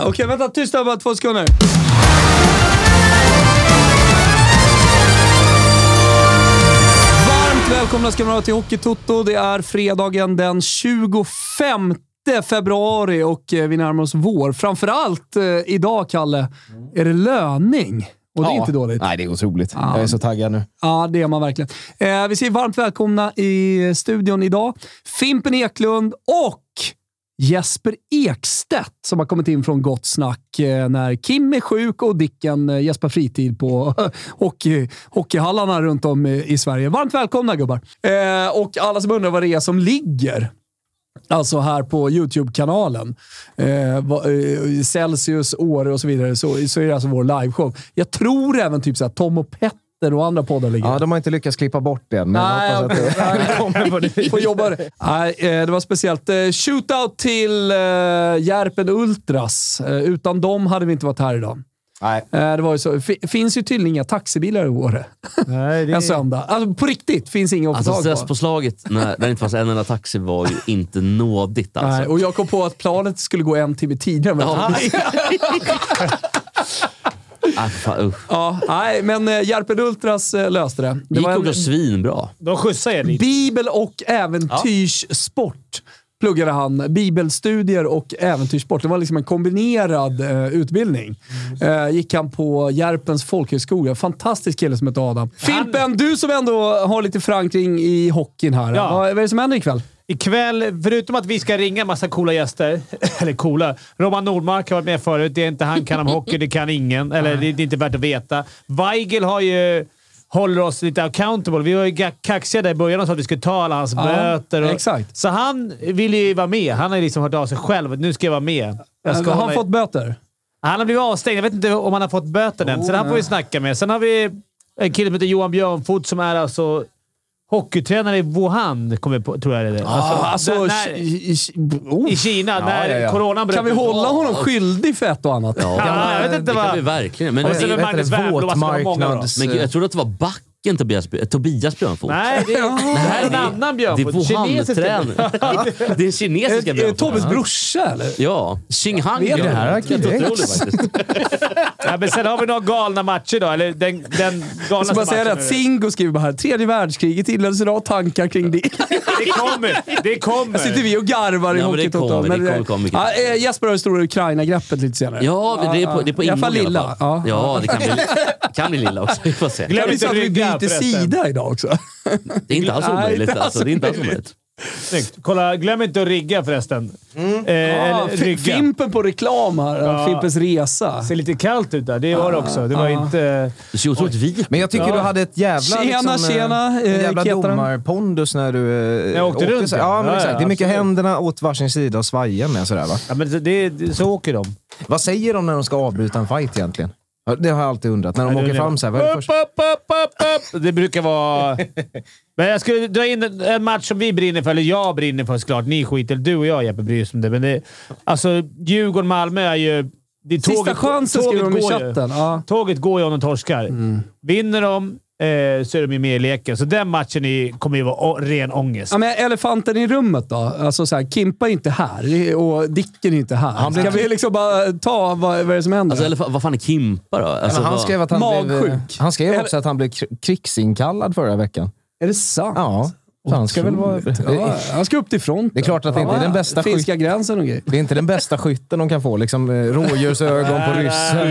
Okej, vänta. Tyst där bara två sekunder. Varmt välkomna ska ni vara till Hockeytoto. Det är fredagen den 25 februari och eh, vi närmar oss vår. Framförallt eh, idag, Kalle, är det löning. Och det är Ja. inte dåligt. Nej, det är otroligt. Jag är så taggad nu. Ja, det är man verkligen. Eh, vi säger varmt välkomna i studion idag. Fimpen Eklund och Jesper Ekstedt som har kommit in från Gott Snack eh, när Kim är sjuk och Dicken gäspar Jesper fritid på hockey, hockeyhallarna runt om i, Sverige. Varmt välkomna gubbar! Eh, och alla som undrar vad det är som ligger Alltså här på YouTube-kanalen. Eh, Celsius, Åre och så vidare. Så, så är det alltså vår liveshow. Jag tror även typ så här, Tom och Petter och andra poddar ligger Ja, de har inte lyckats klippa bort det än, men Nej, jag hoppas att det, det kommer på det Får jobba det. Nej, eh, det var speciellt. Eh, Shootout till eh, Järpen Ultras. Utan dem hade vi inte varit här idag. Nej. Det var ju så. F- finns ju tydligen inga taxibilar i Åre. Nej, det En söndag. Alltså på riktigt finns inga Alltså stresspåslaget när, när det inte fanns en enda taxi var ju inte nådigt alltså. Nej, och jag kom på att planet skulle gå en timme tidigare. Men Ja. Ah, fan, usch. ja, nej, men eh, Järpen Ultras eh, löste det. Det Det gick var också en svinbra. De skjutsar er dit. bibel och äventyrssport pluggade han. Bibelstudier och äventyrssport. Det var liksom en kombinerad eh, utbildning. Eh, gick han på Järpens folkhögskola. Fantastisk kille som heter Adam. Fimpen, du som ändå har lite förankring i hockeyn här. Ja. Vad, vad är det som händer ikväll? Ikväll, förutom att vi ska ringa en massa coola gäster, eller coola. Roman Nordmark har varit med förut. Det är inte han kan om hockey, det kan ingen. Eller det är inte värt att veta. Weigel har ju... Håller oss lite accountable. Vi var ju ga- kaxiga där i början och sa att vi skulle ta alla hans Ja, böter. Och, exakt. Så han vill ju vara med. Han har ju liksom hört av sig själv. Nu ska jag vara med. Jag ska har han fått böter? Han har blivit avstängd. Jag vet inte om han har fått böter än, så det här får vi snacka med. Sen har vi en kille som heter Johan Björnfot som är alltså hockeytränare i Wuhan, kommer jag på, tror jag det är. Alltså, alltså, när, i, i, oh. I Kina, när ja, ja. coronan bröt Kan vi hålla honom skyldig för ett och annat? Ja, jag vet inte det kan vad- vi verkligen. Men, Och sen är Magnus Wernbloom, ha många då? våtmarknads... men jag trodde att det var backen Tobias, Björn- Tobias Björnfot. Nej, det är, det här är en annan Det är Björnfot. Kinesiska Wuhan-tränare. det är kinesiska Björnfot. Tobbes brorsa eller? Ja. Det här är Helt otroligt faktiskt. ja, men Sen har vi några galna matcher då. Eller den, den galna Så säga det att. Singo skriver bara här. Tredje världskriget inleddes idag. Tankar kring det. Det kommer! Det kommer! sitter vi och garvar i Ja, mycket. ja, eh, Jesper har det stora Ukraina-greppet lite senare. Ja, men det är på, det är på I alla fall ingång lilla. Ja. Ja, det kan bli, kan bli lilla också. Vi får se. Det kan bli byter sida idag också. Det är inte alls Nej, omöjligt. inte alls Alltså, det är inte alls omöjligt. Snyggt. Kolla, glöm inte att rigga förresten. Eh, Ja, eller F- rygga. Fimpen på reklam här. Ja. Fimpens resa. ser lite kallt ut där. Det var det också. Det var inte... Du ser otroligt vit Men jag tycker Ja. du hade ett jävla, Tjena, liksom, eh, tjena, en eh, jävla domarpondus när du eh, Jag åkte runt, så- ja. Men Ja, exakt. ja, det är mycket absolut. händerna åt varsin sida och svaja med sådär va? Ja, men det, det, det, så åker de. Vad säger de när de ska avbryta en fight egentligen? Ja, Det har jag alltid undrat. När de det- åker fram så här, vad är det Upp, första? upp, upp, upp. Det brukar vara... Men jag skulle dra in en- match som vi brinner för, eller jag brinner för såklart. Ni skiter Du och jag Jeppe bryr oss om det. Men det alltså, Djurgården-Malmö är ju... Det, Sista chansen skriver de i ju. chatten. Ja. Tåget går ju om de torskar. Vinner de eh, så är de ju med i leken. Så den matchen är, kommer ju vara ren ångest. Ja, men elefanten i rummet då? Alltså så här, Kimpa är inte här och Dicken är inte här. Han Ska vi liksom bara ta vad, vad är det som händer? Alltså, vad fan är Kimpa då? Alltså, Men han skrev, att han, blev, Magsjuk. eh, han skrev också att han blev kr- krigsinkallad förra veckan. är det sant? Ja, så han ska väl vara... Ja, han ska upp till fronten. Det är klart att det inte är den bästa Finska gränsen och grejer. Det är inte den bästa skytten de kan få. Liksom, eh, rådjursögon på ryssen.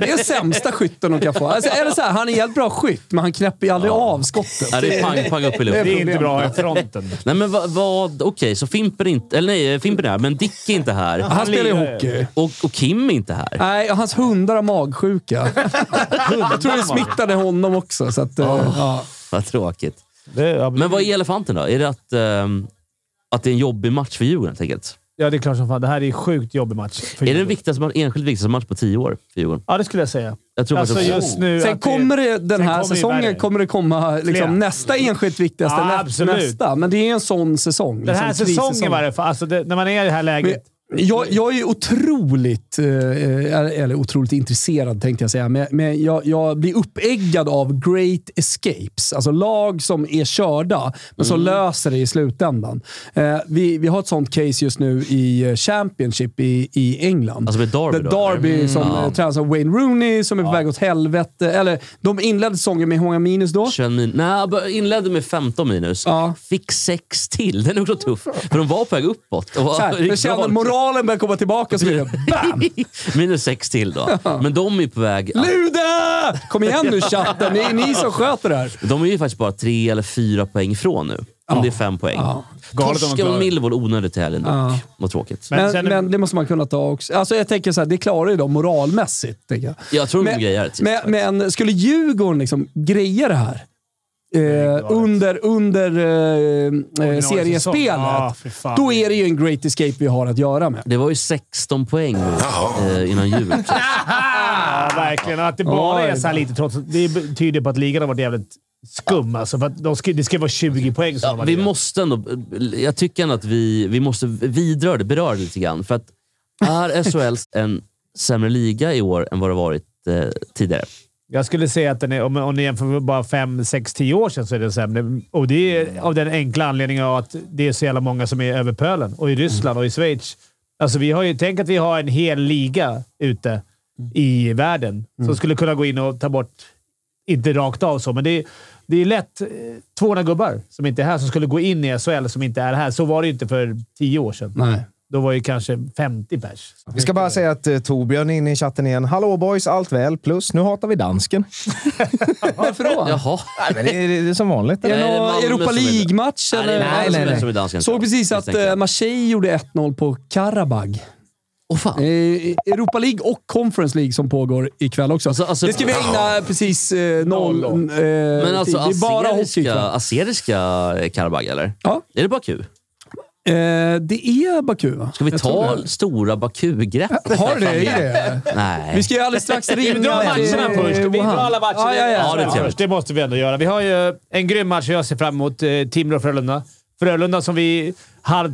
Det är sämsta skytten de kan få. Alltså, är det så här, han är jävligt bra skytt, men han knäpper ju aldrig av skottet. Ja, det är pang, pang upp i det luften. är inte bra i fronten. Nej, men vad... vad Okej, så Fimpen inte... Eller nej, Fimpen är här, men Dick är inte här. Han spelar ju hockey. Och, och Kim är inte här. Nej, hans hundar har magsjuka. Jag tror det smittade honom också. Så att, eh, ja. Vad tråkigt. Det, ja, Men vad är elefanten då? Är det att, ehm, att det är en jobbig match för Djurgården helt enkelt? Ja, det är klart som fan. Det här är en sjukt jobbig match. för Är det den viktigaste, match- enskilt viktigaste match på tio år för Djurgården? Ja, det skulle jag säga. Jag tror Alltså faktiskt just nu... Sen att kommer det, den sen här kommer säsongen värre. kommer det komma Flera. liksom, nästa enskilt viktigaste Ja, nä, absolut. nästa. Men det är en sån säsong. Den här liksom, säsongen krissäsong. var det. För, alltså det, när man är i det här läget. Jag, jag är otroligt, eh, eller otroligt intresserad tänkte jag säga, men, men jag, jag blir uppeggad av great escapes. Alltså lag som är körda, men som löser det i slutändan. Eh, vi, vi har ett sånt case just nu i eh, Championship i, i England. Alltså med Derby Där då, Derby eller? som Ja. eh, tränas av Wayne Rooney, som är på väg åt helvete. Eller, de inledde säsongen med hur många minus då? 21 min Nej, inledde med 15 minus. Ja. Fick 6 till. Den är också tuff. För de var på väg uppåt. Och var Så här, men. Moralen börjar komma tillbaka så blir det BAM! Minus 6 till då. Men de är på väg... Lude! Kom igen nu chatten, det är ni som sköter det här. De är ju faktiskt bara tre eller fyra poäng ifrån nu. Om det är fem poäng. De Torska det. Millwall onödigt i helgen dock. Ja. Vad tråkigt. Men Men, men det måste man kunna ta också. Alltså jag tänker så här, det klarar ju de moralmässigt. Jag. Jag tror de Men, grejar det. till men, sist, men skulle Djurgården liksom greja det här eh, under, under eh, eh, seriespelet, fan. då är det ju en great escape vi har att göra med. Det var ju 16 poäng eh, innan jul. Ja, verkligen. Att det bara Oj. är så här lite trots Det tyder på att ligan har varit jävligt skum. Alltså, för att de ska, det ska vara 20 poäng. Ja, vi lirat. måste ändå, jag tycker ändå att vi, vi måste vidröra det, beröra det lite grann. För att är SHL en sämre liga i år än vad det varit eh, tidigare? Jag skulle säga att den är, om, om ni jämför med bara 5, 6, 10 år sedan så är den sämre. Och det är av den enkla anledningen av att det är så jävla många som är över pölen. Och i Ryssland och i Schweiz. Alltså vi har ju, tänk att vi har en hel liga ute i världen som skulle kunna gå in och ta bort, inte rakt av så, men det är, det är lätt eh, 200 gubbar som inte är här som skulle gå in i SHL som inte är här. Så var det ju inte för 10 år sedan. Nej. Då var det kanske 50 pers. Vi ska bara säga att uh, Torbjörn är inne i chatten igen. Hallå boys, allt väl? Plus, nu hatar vi dansken. Varför då? Jaha. Nej, men det, är, det är som vanligt. Är det Nej, någon Malmö Europa som är- League-match? Nej, det är eller? Malmö Nej, nej, nej. som är dansken. Såg precis att misstänker jag. eh, Marseille gjorde 1-0 på Karabag. Åh fan. Eh, Europa League och Conference League som pågår ikväll också. Alltså- alltså- det ska vi ägna precis eh, noll Noll. eh, Men alltså tid. Det är bara hockey azeriska, ikväll. azeriska Karabag, eller? Ja. Är det Baku? Eh, det är Baku, va? Ska vi Jag ta stora Baku-greppet? Har du det i det? Nej. Vi ska ju alldeles strax ringa Vi drar matcherna till först. Vi drar alla matcher. Ja, ja, ja. Ja, först. Det måste vi ändå göra. Vi har ju en grym match jag ser fram emot. Eh, Timrå och Frölunda. Frölunda som vi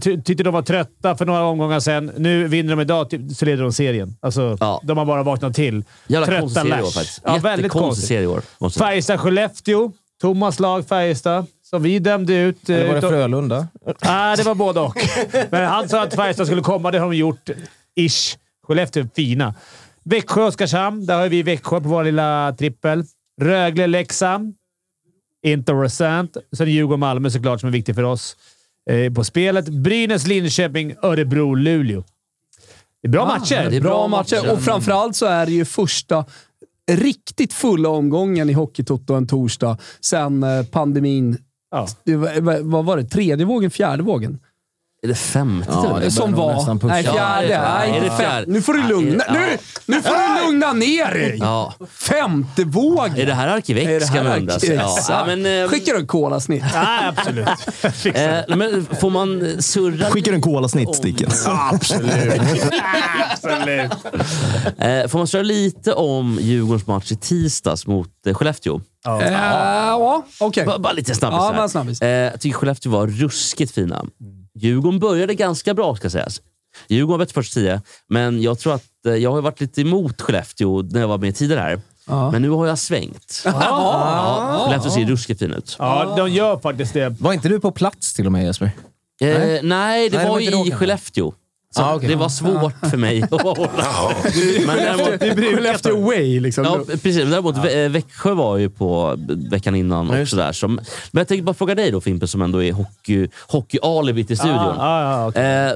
ty tyckte de var trötta för några omgångar sedan. Nu vinner de idag, så leder de serien. Alltså, Ja. De har bara vaknat till. Jävla konstig serie i år faktiskt. Ja, väldigt Jättekonstig konstigt. serie i år. Färjestad-Skellefteå. Thomas lag Färjestad. Som vi dömde ut. eh, Eller var det utav- Frölunda? Nej, det var både och. Men han sa att Färjestad skulle komma. Det har de gjort. Ish. Skellefteå är fina. Växjö Oskarshamn. Där har vi Växjö på vår lilla trippel. Rögle Leksand. Intressant. Sen Djurgården-Malmö såklart, som är viktigt för oss eh, på spelet. Brynäs, Linköping, Örebro, Luleå. Det är bra matcher. det är Bra bra matcher. matcher. Och framförallt så är det ju första riktigt fulla omgången i Hockeytoto en torsdag sen eh, pandemin. Ja. Det Vad var det? Tredje vågen? Fjärde vågen? Är det femte Ja, det som var. Nej, fjärde. Ja, det är- Nej, är det fjärde? fem. Nu får du lugna, nu, nu får du lugna ner dig! Ja. Femte vågen. Är det här Är Arkivex det kan man här undra. Ja. Ja, men, eh, Skickar du en kolasnitt? Nej, absolut. Eh, men får man surra... Skickar en kolasnitt, Sticken. absolut. absolut. Eh, får man surra lite om Djurgårdens match i tisdags mot eh, Skellefteå? Eh, Ja, okej. Bara, bara lite snabbis. Ja, snabbis. Eh, jag tycker Skellefteå var ruskigt fina. Djurgården började ganska bra, ska sägas. Djurgården var bättre första tio, men jag tror att eh, jag har varit lite emot Skellefteå när jag var med tidigare här. Ja. Men nu har jag svängt. Ja, Skellefteå ser ruskigt fin ut. Ja, de gör faktiskt det. Var inte du på plats till och med Jesper? Eh, nej, det Nej, det var var ju inte då i. Skellefteå. Så Ah, okej. Det var svårt för mig att hålla. Men däremot, Skellefteå way liksom. Ja, precis. Men Däremot Vä- Växjö var ju på veckan innan och sådär. Som, men jag tänkte bara fråga dig då Fimpen, som ändå är hockey, hockey-alibit i studion. Ja, ja, ja, okej. Eh,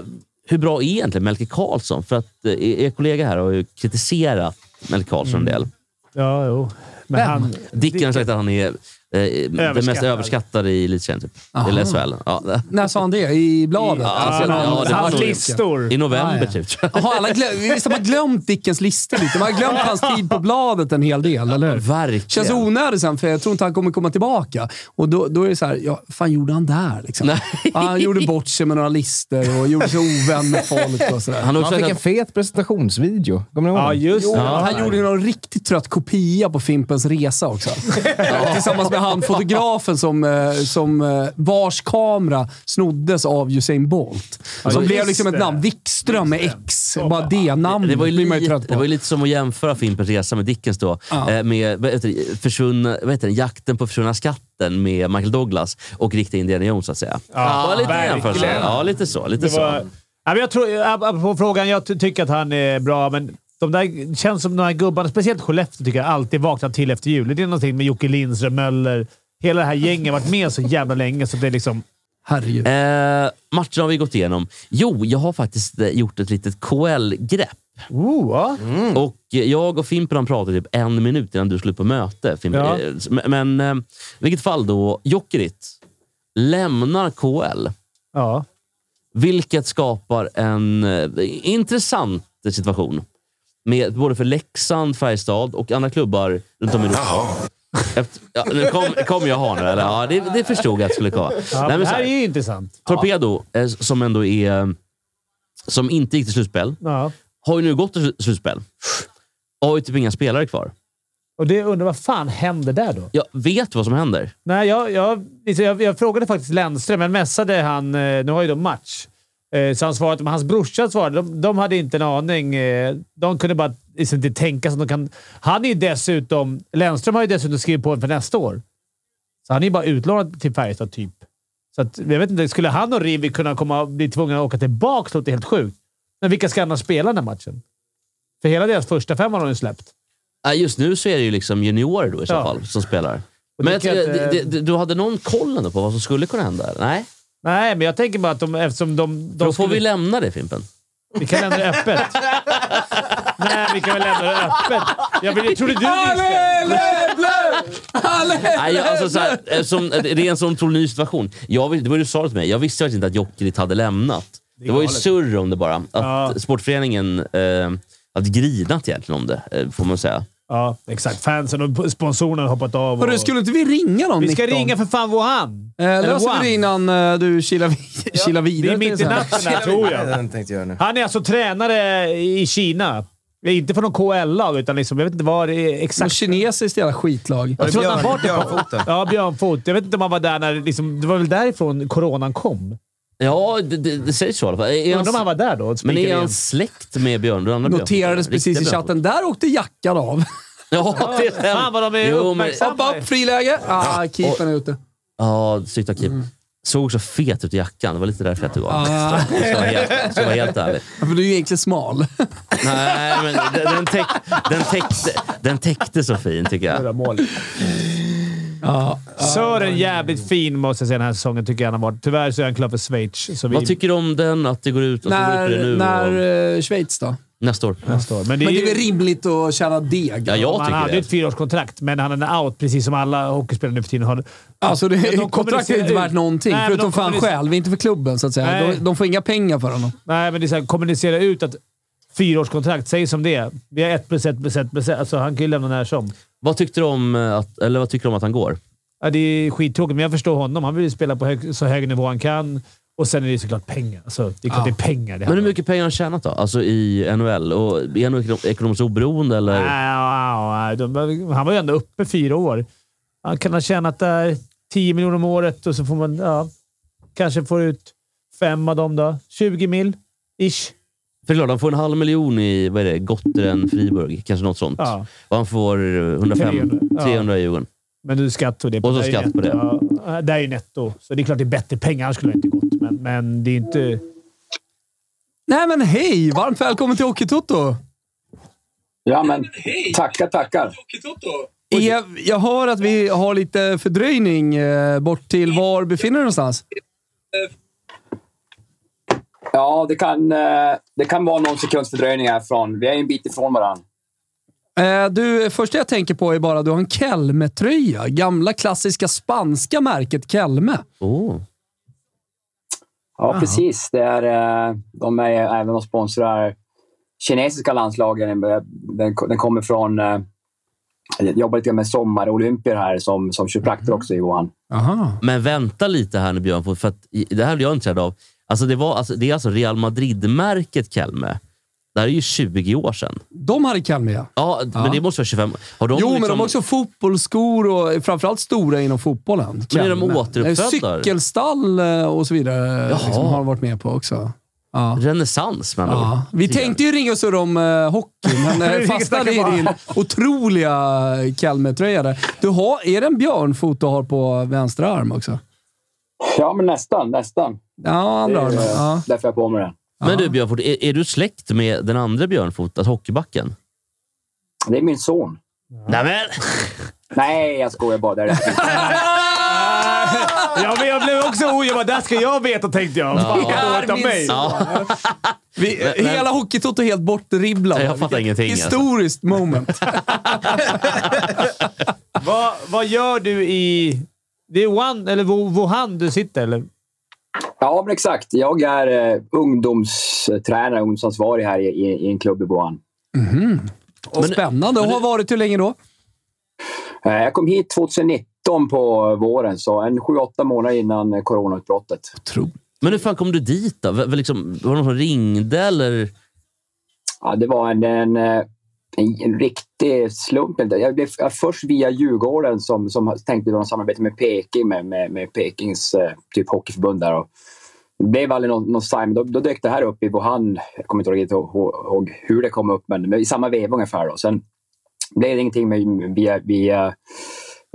hur bra är egentligen Melker Karlsson? För att eh, er kollega här har ju kritiserat Melker Karlsson en del. ja, jo. Men han... Dicken har sagt att han är eh, den mest Överskattad. överskattade i elitserien. Typ. Aha. Eller SHL. Ja. När sa han det? I bladet? Ja, Alltså, ja, det var Hans listor. I november Ah, ja. typ. Jaha, alla glöm, visst har man glömt Dickens listor lite? Man har glömt hans tid på bladet en hel del, eller hur? Verkligen. Känns onödigt sen, för jag tror inte han kommer komma tillbaka. Och då, då är det så här, ja, fan gjorde han där? Liksom? Nej. Ja, han gjorde bort sig med några listor och gjorde sig ovän med folk och sådär. Han Han fick en fet presentationsvideo. Kommer ni ihåg Ja, just Jo, det. han gjorde någon riktigt trött kopia på Fimpens Resa också. Tillsammans med han fotografen som, eh, som eh, vars kamera snoddes av Usain Bolt. Som just blev liksom ett det. namn. Wikström med X. Bara det namnet Det var, ju blir man ju lite, trött det på. var ju lite som att jämföra Fimpens Resa med Dickens då. Ja. Eh, med vad heter det, försvunna, vad heter det, Jakten på försvunna skatten med Michael Douglas och riktiga Indiana Jones, så att säga. Ja, Bara lite verkligen. jämförelse. Ja, lite så. Lite Det så. var, ja, jag tror, på frågan, jag ty- tycker att han är bra, men de där känns som de här gubbarna, speciellt Skellefteå, tycker jag alltid vaknar till efter jul. Det är någonting med Jocke Lindström, Möller. Hela det här gänget har varit med så jävla länge, så det är liksom... Herregud. Eh, matcherna har vi gått igenom. Jo, jag har faktiskt eh, gjort ett litet KL-grepp. Oh, ja. Och eh, jag och Fimpen har pratat typ en minut innan du skulle på möte. Fimpen. Ja. Eh, Men eh, i vilket fall då, Jokerit lämnar KL. ja. Vilket skapar en eh, intressant situation. Med, både för Leksand, Färjestad och andra klubbar runt om i Europa. Efter, ja, nu kom, kom jag ha nu, eller? Ja, det, det förstod jag att det skulle komma. ja Nej, det så här här, är ju intressant. Torpedo, eh, som ändå är... Som inte gick till slutspel, Ja. har ju nu gått till slutspel. Och har ju typ inga spelare kvar. Och det undrar vad fan händer där då? Jag vet vad som händer. Nej, jag, jag, liksom, jag, jag frågade faktiskt Lennström. Jag messade han. eh, Nu har ju de match. Eh, Så han svarade, men hans brorsa svarade. De, de hade inte en aning. eh, De kunde bara liksom inte tänka att de kan... Han är ju dessutom... Lennström har ju dessutom skrivit på för nästa år. Så han är ju bara utlånad till Färjestad, typ. Så att, jag vet inte, skulle han och Rivi kunna komma, bli tvungna att åka tillbaka låter helt sjukt. Men vilka ska annars spela den här matchen? För hela deras första fem har de släppt. Just nu så är det ju liksom juniorer då i så Ja. fall som spelar. Men det jag, jag det, inte- det, du hade någon koll ändå på vad som skulle kunna hända? Nej? Nej, men jag tänker bara att de, eftersom de... de Då får skulle- vi lämna det Fimpen. Vi kan lämna det öppet. Nej, vi kan väl lämna det öppet. Jag, vill, jag trodde du visste. Nej, jag, alltså, så här, eftersom, det är en sån otroligt ny situation. Jag, det var det du sa till mig. Jag visste faktiskt inte att Jokerit hade lämnat. Det, var ju surr om det bara. Att Ja. sportföreningen eh, hade grinat egentligen om det, eh, får man säga. Ja, exakt. Fansen och sponsorerna har hoppat av. Hörru, Och... skulle inte vi ringa någon Vi ska 19? ringa för fan Wuhan. Eh, Eller löser vi det innan eh, du kilar, vid- kilar Det vidare. är mitt i natten här, tror jag. Den tänkte jag göra nu. Han är alltså tränare i Kina. Inte för någon KL-lag, utan liksom, jag vet inte vad det är Något exakt. kinesiskt jävla skitlag. Jag tror att han Björn- var Björnfoten. Ja, Björnfot. Jag vet inte om han var där när... Liksom, det var väl därifrån coronan kom? Ja, det, det, det sägs så i alla fall. Undrar om han var där då? men är han släkt med Björn? Den andra Björn? Noterades precis i Björn? chatten. Där åkte jackan av. Ja, det stämmer. Fan vad de är Jo, men- uppmärksamma. Upp, friläge. Ah, keepern är ute. Ja, snyggt av Kim. Såg så fet ut i jackan. Det var lite därför jag tog av Ah. Ska jag vara helt, ska jag vara helt ärlig. Ja, För du är ju egentligen smal. Nej, men den, den, täck, den, täckte, den täckte så fin tycker jag. Mål. Ja. Sören jävligt fin måste jag säga den här säsongen, tycker jag han har varit. Tyvärr så är han klar för Schweiz. Så vi, Vad tycker du om den? Att det går ut, att det går ut När, det nu när och, eh, Schweiz då? Nästa år? nästa år. Men det är, Men det är väl rimligt att tjäna deg? Ja, jag han tycker hade ju det. ett fyraårskontrakt, men han är out precis som alla hockeyspelare nu för tiden har. Alltså, det, de kontraktet är inte värt någonting. Nej, förutom de för han själv, inte för klubben så att säga. Nej. De, de får inga pengar för honom. Nej, men det är så här, kommunicera ut att fyraårskontrakt, säg som det är. Vi har ett plus ett plus ett plus ett. Alltså, han kan ju lämna när som. Vad tyckte du om att, eller vad tycker du om att han går? Ja, det är skittråkigt, men jag förstår honom. Han vill ju spela på hög, så hög nivå han kan. Och sen är det såklart pengar. Alltså, det är klart Ja. det är pengar det Men hur mycket pengar har han tjänat då? Alltså i NHL? Och är han ekonom- ekonomiskt oberoende eller? Nej, nej, de- Han var ju ändå uppe fyra år. Han kan ha tjänat där 10 miljoner om året och så får man ja, kanske får ut fem av dem då. 20 mil, ish. För klart, han får en halv miljon i vad är det, Gotteren, Friburg. Kanske något sånt. Ja. Och han får 105, 300, ja. 300 i Djurgården. Men du skatt på det. Och så skatt på det. Ja, det är ju netto. Så det är klart det är bättre pengar. Annars skulle det inte gått. Men, men det är inte... Nej men hej! Varmt välkommen till Hockeytoto! Ja, men tackar, tackar. Jag, jag hör att vi har lite fördröjning eh, bort till var befinner du någonstans? Ja, det kan, eh, det kan vara någon sekunds fördröjning härifrån. Vi är en bit ifrån varandra. Eh, du, första jag tänker på är bara att du har en Kelme-tröja. Gamla klassiska spanska märket Kelme. Oh. Ja, precis. Det är, eh, de är även och sponsrar kinesiska landslagen. Den, den kommer från... eh, Jag jobbar lite med sommarolympier här som, som kiropraktor också, Johan. Aha. Men vänta lite här nu Björn, för- för att det här blir jag intresserad av. Alltså det, var, alltså, det är alltså Real Madrid-märket Kelme. Det här är ju 20 år sedan. De hade Kalmar, Ja, men det måste vara 25. Har de Jo, men liksom, de har också fotbollsskor och fframförallt stora inom fotbollen. Men är de återuppfödda? Cykelstall eh, och så vidare Jaha. liksom, har de varit med på också. Ja. renässans med. Ja. Vi tänkte ju ringa och surra om uh, hockey, men eh, fastnade i din otroliga Kalmar-tröja där. Du har, är det en björnfot du har på vänster arm också? Ja, men nästan. Nästan. Ja, andra armen. är Ja. därför jag har på mig den. Men du Björnfot, är, är du släkt med den andra Björnfot, alltså hockeybacken? Det är min son. Nej men! Nej, jag skojar bara. Det är det. Ja, men jag blev också orolig. Där ska jag veta, tänkte jag. Fan, av min mig. son. Vi, men- hela hockeytoto är helt bortdribblad. Nej, jag fattar ingenting, alltså. Historiskt moment. Vad, vad gör du i... Det är Wuhan, eller Wu- Wuhan du sitter, eller? Ja, men exakt. Jag är eh, ungdomstränare, ungdomsansvarig här i, i, i en klubb i Wuhan. Och spännande. Och har varit hur länge då? Eh, jag kom hit 2019 på våren, så en sju, åtta månader innan coronautbrottet. Tro. Men hur fan kom du dit då? Var, liksom, var det någon som ringde eller? Ja, det var en, en, eh, en, riktig slump. Jag blev först via Djurgården som, som tänkte göra samarbete med Peking, med, med, med Pekings eh, typ hockeyförbund. Där. Och det blev aldrig någon, någon sign. Då, då dök det här upp i Wuhan. Jag kommer inte riktigt ihåg, ihåg hur det kom upp, men i samma veva ungefär. Då. Sen blev det ingenting med, via, via,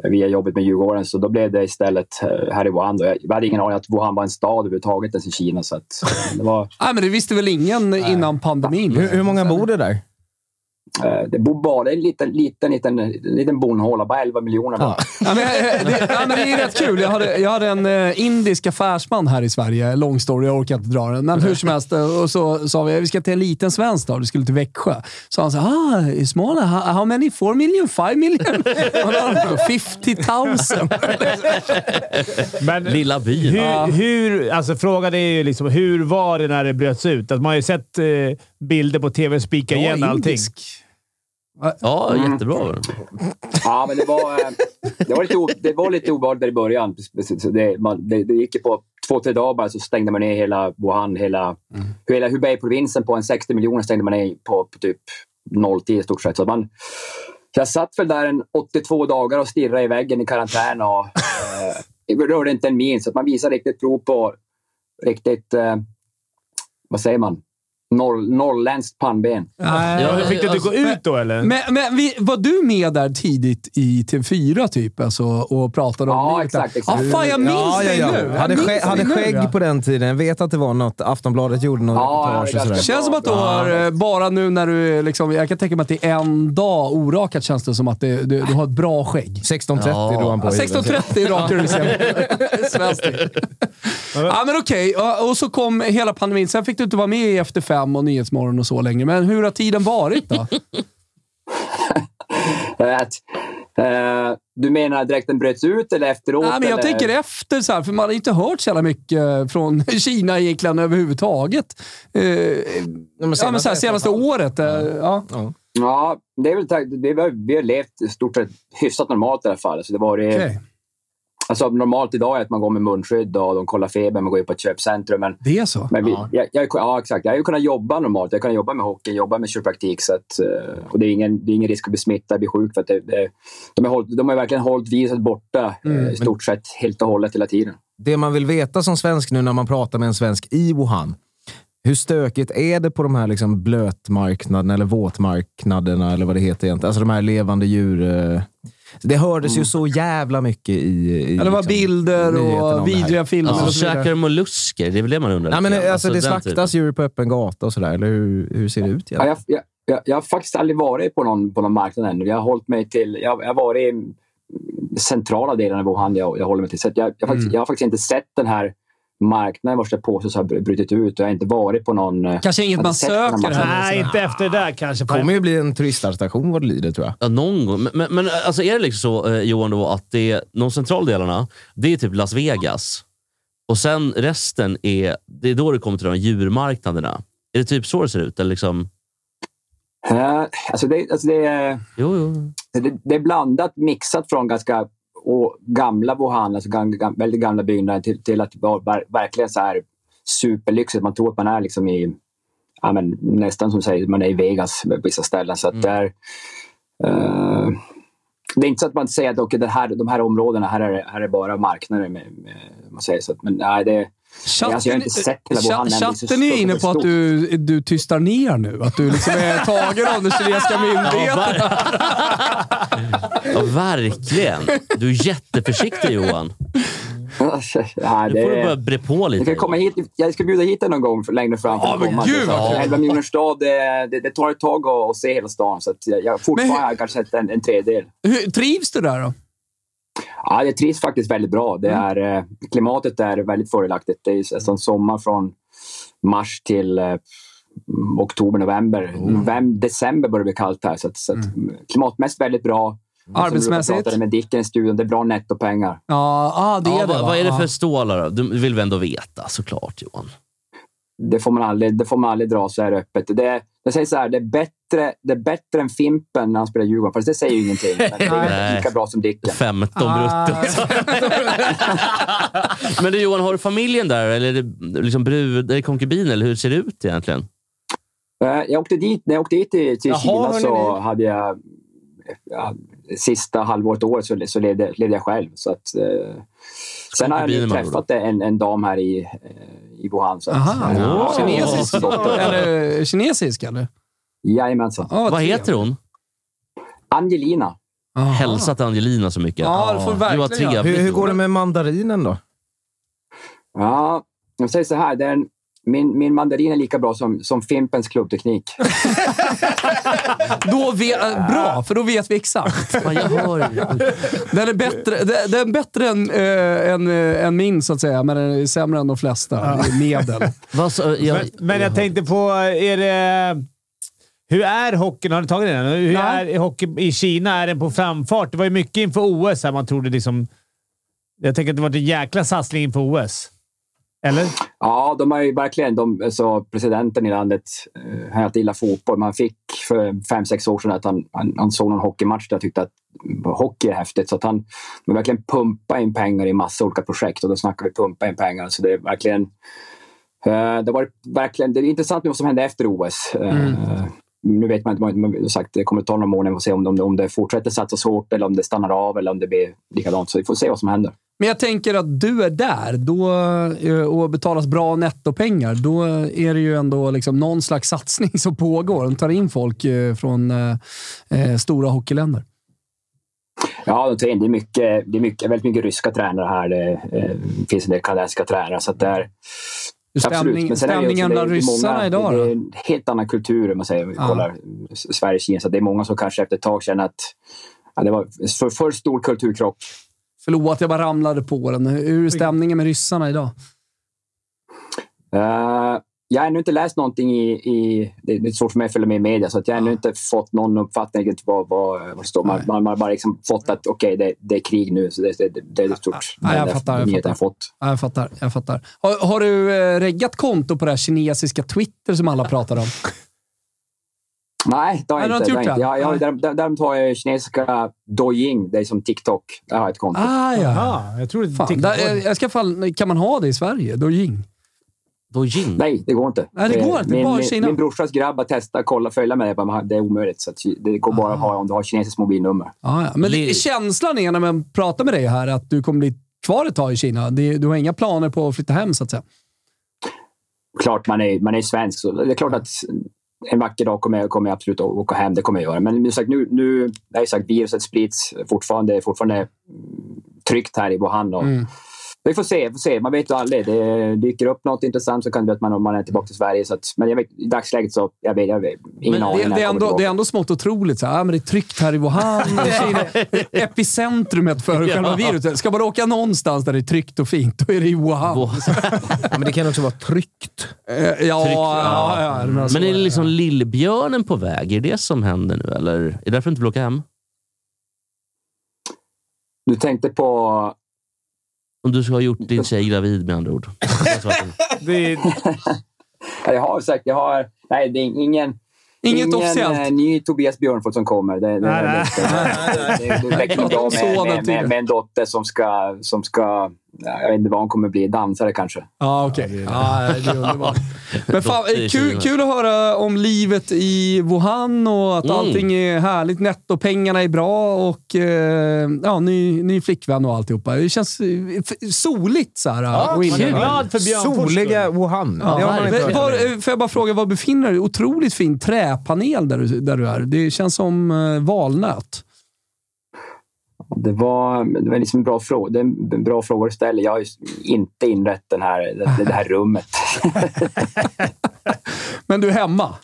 via jobbet med Djurgården, så då blev det istället eh, här i Wuhan. Då. Jag, hade ingen aning att Wuhan var en stad överhuvudtaget ens i Kina. Så att, det var... Nej, men det visste väl ingen innan pandemin? Hur, hur många bor det där? Eh, Det bor bara en liten, liten, liten, liten bondhåla, bara 11 miljoner. bara. Ja, men, eh, det, ja, men det är rätt kul. Jag hade, jag hade en eh, indisk affärsman här i Sverige. Lång story, jag orkar inte dra den. Men hur som helst, och så sa vi vi ska till en liten svensk stad. Vi skulle till Växjö. Så han sa ah, small, how, how many? Four million? Five million? Och då hade han 50 000. Men Lilla byn. hur, hur, alltså frågan är ju liksom, hur var det när det bröts ut? Att man har ju sett eh, bilder på tv spika igen allting. Ja, jättebra. Ja, men det var, eh, det var lite, o- det var lite obehagligt där i början. Så det, man, det, det gick ju på två, tre dagar bara så stängde man ner hela Wuhan. Hela, hela Hubei-provinsen på en 60 miljoner stängde man ner på, på typ nolltid i stort sett. Så man, jag satt väl där en 82 dagar och stirrade i väggen i karantän och eh, rörde inte en min. Så att man visar riktigt prov på riktigt, eh, vad säger man, Norr, norrländskt pannben. Nej, Ja, Fick du inte alltså, gå ut då, eller? Men, men vi, var du med där tidigt i TV4 typ, alltså, och pratade om Ja, exakt, exakt. Ja, fan, jag minns ja, ja, dig ja. nu. Jag Hade, skägg, hade nu, skägg ja. på den tiden. Jag vet att det var något Aftonbladet gjorde något Ja, reportage Känns som att du har, eh, bara nu när du är liksom, jag kan tänka mig att det är en dag orakat känns det som att det, du, du har ett bra skägg. 16.30 Ja. drog han på. Ja, i huvudet. 16.30 rakar du dig Svenskt. Ja, men okej. Ja, Och så kom hela pandemin. Sen fick du inte vara med i Efter fem och Nyhetsmorgon och så längre. Men hur har tiden varit då? Att, eh, du menar direkt den bröts ut eller efteråt? Nej, men jag eller? tänker efter, så här, för man har inte hört så jävla mycket från Kina egentligen överhuvudtaget. Eh, ja, men så här, senaste året. Eh, ja. Ja, det är väl tack, vi, har, vi har levt stort sett hyfsat normalt i alla fall. Så det var det, Okej. Alltså, normalt idag är att man går med munskydd och de kollar feber, man går in på ett köpcentrum. Men, Det är så? men vi, jag, jag, ja, exakt. Jag har ju kunnat jobba normalt. Jag kan jobba med hockey, jobba med kiropraktik. Så att, eh, och det är, ingen, det är ingen risk att bli smittad, bli sjuk. För att det, det, de, har hållit, de har verkligen hållit viruset borta eh, i stort sett helt och hållet hela tiden. Det man vill veta som svensk nu när man pratar med en svensk i Wuhan. Hur stökigt är det på de här liksom blötmarknaderna eller våtmarknaderna eller vad det heter egentligen? Alltså de här levande djur... Det hördes ju så jävla mycket i... i Ja, det var liksom, bilder och vidriga filmer Alltså, och så käkar de mollusker? Det är väl det man undrar. Nej, men grann. alltså, det slaktas typen. djur på öppen gata och sådär, eller hur, hur ser det ut? Ja, jag, jag, jag, jag har faktiskt aldrig varit på någon, på någon marknad ännu. Jag har hållit mig till... Jag, jag har varit i centrala delen av Wuhan jag, jag håller mig till. Så jag, jag, faktiskt, jag har faktiskt inte sett den här marknaden vars det påstås ha brutit ut. Och jag har inte varit på någon... eh, Kanske inget har man söker. Nej, inte efter det där kanske. Det kommer ju bli en turistattraktion vad det lider, tror jag. Ja, någon gång. Men, men, alltså, är det liksom så, eh, Johan, då, att det är, de centraldelarna, det är typ Las Vegas. Och sen resten är, det är då det kommer till de djurmarknaderna. Är det typ så det ser ut? Eller liksom, Eh, alltså det, alltså det, jo, jo. det, det är blandat, mixat från ganska och gamla Wuhan, alltså gam, gam, väldigt gamla byggnader till, till att vara ver, verkligen så här superlyxigt. Man tror att man är liksom i ja, men, nästan som säger, man är i Vegas på vissa ställen. Så att där, eh, det är inte så att man säger att okay, det här, de här områdena, här är, här är bara marknader. Med, med, man säger så men nej, det, Chatten, alltså, jag har inte sett hela Wuhan chatten är inne på att du, du tystar ner nu. Att du liksom är tagen av den kinesiska myndigheten. Ja, verkligen. Du är jätteförsiktig Johan. nej, Nu får du det, börja bre på jag, lite. kan komma hit, jag ska bjuda hit dig någon gång för, längre fram. för men komma. gud, ja. 11 miljoner stad, det, det, det tar ett tag att, att se hela stan. Så att jag, jag fortfarande Men hur- har jag kanske sett en, en tredjedel. Hur, trivs du där då? Ja, det trivs faktiskt väldigt bra. Det Mm. är, eh, klimatet är väldigt fördelaktigt. Det är nästan sommar från mars till eh, oktober, november. Mm. November, december börjar det bli kallt här. Så, att, så att, klimatmässigt väldigt bra. Arbetsmässigt? Jag pratade med Dicken i studion. Det är bra nettopengar. Ja, ah, det Ja, är det vad, va? vad är det Ja. för stålar då? Du vill vi ändå veta såklart Johan. Det får man aldrig, det får man aldrig dra så här öppet. Det, jag säger så här, det är, bättre, det är bättre än Fimpen när han spelar Djurgården. Fast det säger ju ingenting. Men det är lika bra som Dicken. 15 Ah. brutto. Men du Johan, har du familjen där? Eller är det liksom brud, är det konkubin? Eller hur ser det ut egentligen? Eh, Jag åkte dit, när jag åkte dit till, till Jaha, Kina så hade jag... Ja, sista halvåret, året, så, så levde, levde jag själv. Så att, eh, sen har jag träffat en, en dam här i, eh, i Wuhan. Så att, Aha. eh, Kinesisk? Eller kinesisk eller? Jajamensan. Ja, Vad heter hon? Angelina. Aha. Hälsa till Angelina så mycket. Ja, det får du Du verkligen trevligt. Hur, hur går det med mandarinen då? Ja, jag säger så här. Det är en, min, min mandarin är lika bra som, som Fimpens klubbteknik. Då vet, äh, bra, för då vet vi exakt. Fan, jag hör Den är bättre, den, den är bättre än, äh, än, äh, än min, så att säga, men den är sämre än de flesta. Medel. Så, jag, Men, men jag tänkte på, är det... Hur är hockeyn? Har ni tagit den? Hur Nej. är hockey i Kina? Är den på framfart? Det var ju mycket inför OS här man trodde liksom... Jag tänker att det var en jäkla satsning inför OS. Eller? Ja, de har ju verkligen... De, så presidenten i landet eh, har alltid gillat fotboll. Man fick för fem, sex år sedan att han, han, han såg någon hockeymatch där och tyckte att hockey är häftigt. Så att han de verkligen pumpa in pengar i massa olika projekt. Och då snackar vi pumpa in pengar. Så det är verkligen... Eh, det, var verkligen det är intressant med vad som hände efter OS. Eh, Nu vet man inte, man, sagt, det kommer ta några månader att se om, det- om det fortsätter satsas hårt eller om det stannar av eller om det blir likadant. Så vi får se vad som händer. Men jag tänker att du är där då, eh, och betalas bra nettopengar. Då är det ju ändå liksom någon slags satsning som pågår. De tar in folk eh, från eh, eh, stora hockeyländer. Ja, de tar in, det, är mycket, det är mycket, väldigt mycket ryska tränare här. Det eh, finns en del kanadensiska tränare. Så att det är, Hur stämning, ju stämningen bland ryssarna många, idag Det är en helt annan kultur om man säger, Ja. kollar Sverige-Kina. Så det är många som kanske efter ett tag känner att ja, det var för, för stor kulturkrock. Förlåt, jag bara ramlade på den. Hur är stämningen med ryssarna idag? Eh, jag har ännu inte läst någonting i... i det är svårt för mig att följa med i media, så att jag har ännu inte fått någon uppfattning vad, vad, vad står. Man, man har bara liksom fått att okej, det, det är krig nu. Så det, det, det är ett stort... Ja, jag fattar, jag fattar. fått. Ja, jag fattar. Jag fattar. Har, har du eh, reggat konto på det här kinesiska Twitter som alla pratar om? Nej, det har jag inte. gjort jag inte. Jag, där- där- däremot har jag kinesiska Douyin, det är som TikTok. Där har jag ett konto. Ah, ja. Ja, jag tror det Fan, TikTok där, det. eh, jag ska fall, kan man ha det i Sverige? Douyin? Dojin. Nej, det går inte. Nej, det går inte. Min, Bara min, Kina. min brorsas grabb har testat, kolla, följa med det. bara, Det är omöjligt. Så att det går bara att ha om du har kinesiskt mobilnummer. Ah, ja. Men Det- känslan är när man pratar med dig här att du kommer bli kvar ett tag i Kina. Det, du har inga planer på att flytta hem, så att säga. Klart man är, man är svensk, så det är klart att en vacker dag kommer jag, kommer jag absolut att åka hem. Det kommer jag göra. Men sagt, nu, nu det är ju sagt, viruset sprids fortfarande, fortfarande mm, tryggt här i Wuhan. Och Mm. Vi får se, får se. Man vet ju aldrig. Det dyker upp något intressant så kan det bli att man, man är tillbaka till Sverige. Så att, men jag vet, i dagsläget så jag vet jag vet, ingen Men aning det, det, är ändå, det är ändå smått otroligt. Så här, ja, men det är tryggt här i Wuhan. Kina, epicentrumet för själva viruset. Ska man åka någonstans där det är tryggt och fint, då är det i Wuhan. Ja, men det kan också vara tryggt. Eh, ja, ja, ja, men, så Men är det är liksom lillbjörnen på väg? Är det som händer nu? Eller är det därför du inte vill åka hem? Du tänkte på... Om du ska ha gjort din tjej gravid med andra ord. Det är, Ja, Jag har sagt, jag har... Nej, det är ingen... Inget ingen officiellt. eh, ny Tobias Björnfot som kommer. Det, det, Nej, nej. det, det, det, det Sonen med, tydligen. med, med en dotter som ska... Som ska ja, jag vet inte vad hon kommer bli. Dansare kanske. Ja, okej. Ja, det är underbart. Men fan, kul, kul att höra om livet i Wuhan och att Mm. allting är härligt. Nettopengarna är bra och eh, ja, ny, ny flickvän och alltihopa. Det känns eh, soligt så här. Ja, och man är glad för Björn Soliga. Wuhan. Ja, hört. var, eh, får jag bara fråga, var befinner du dig? Otroligt fin träpanel där du, där du är. Det känns som valnöt. Det var, det var liksom en bra fråga. Det är en bra fråga du ställer. Jag har inte inrett den här, det, det här rummet. Men du är hemma?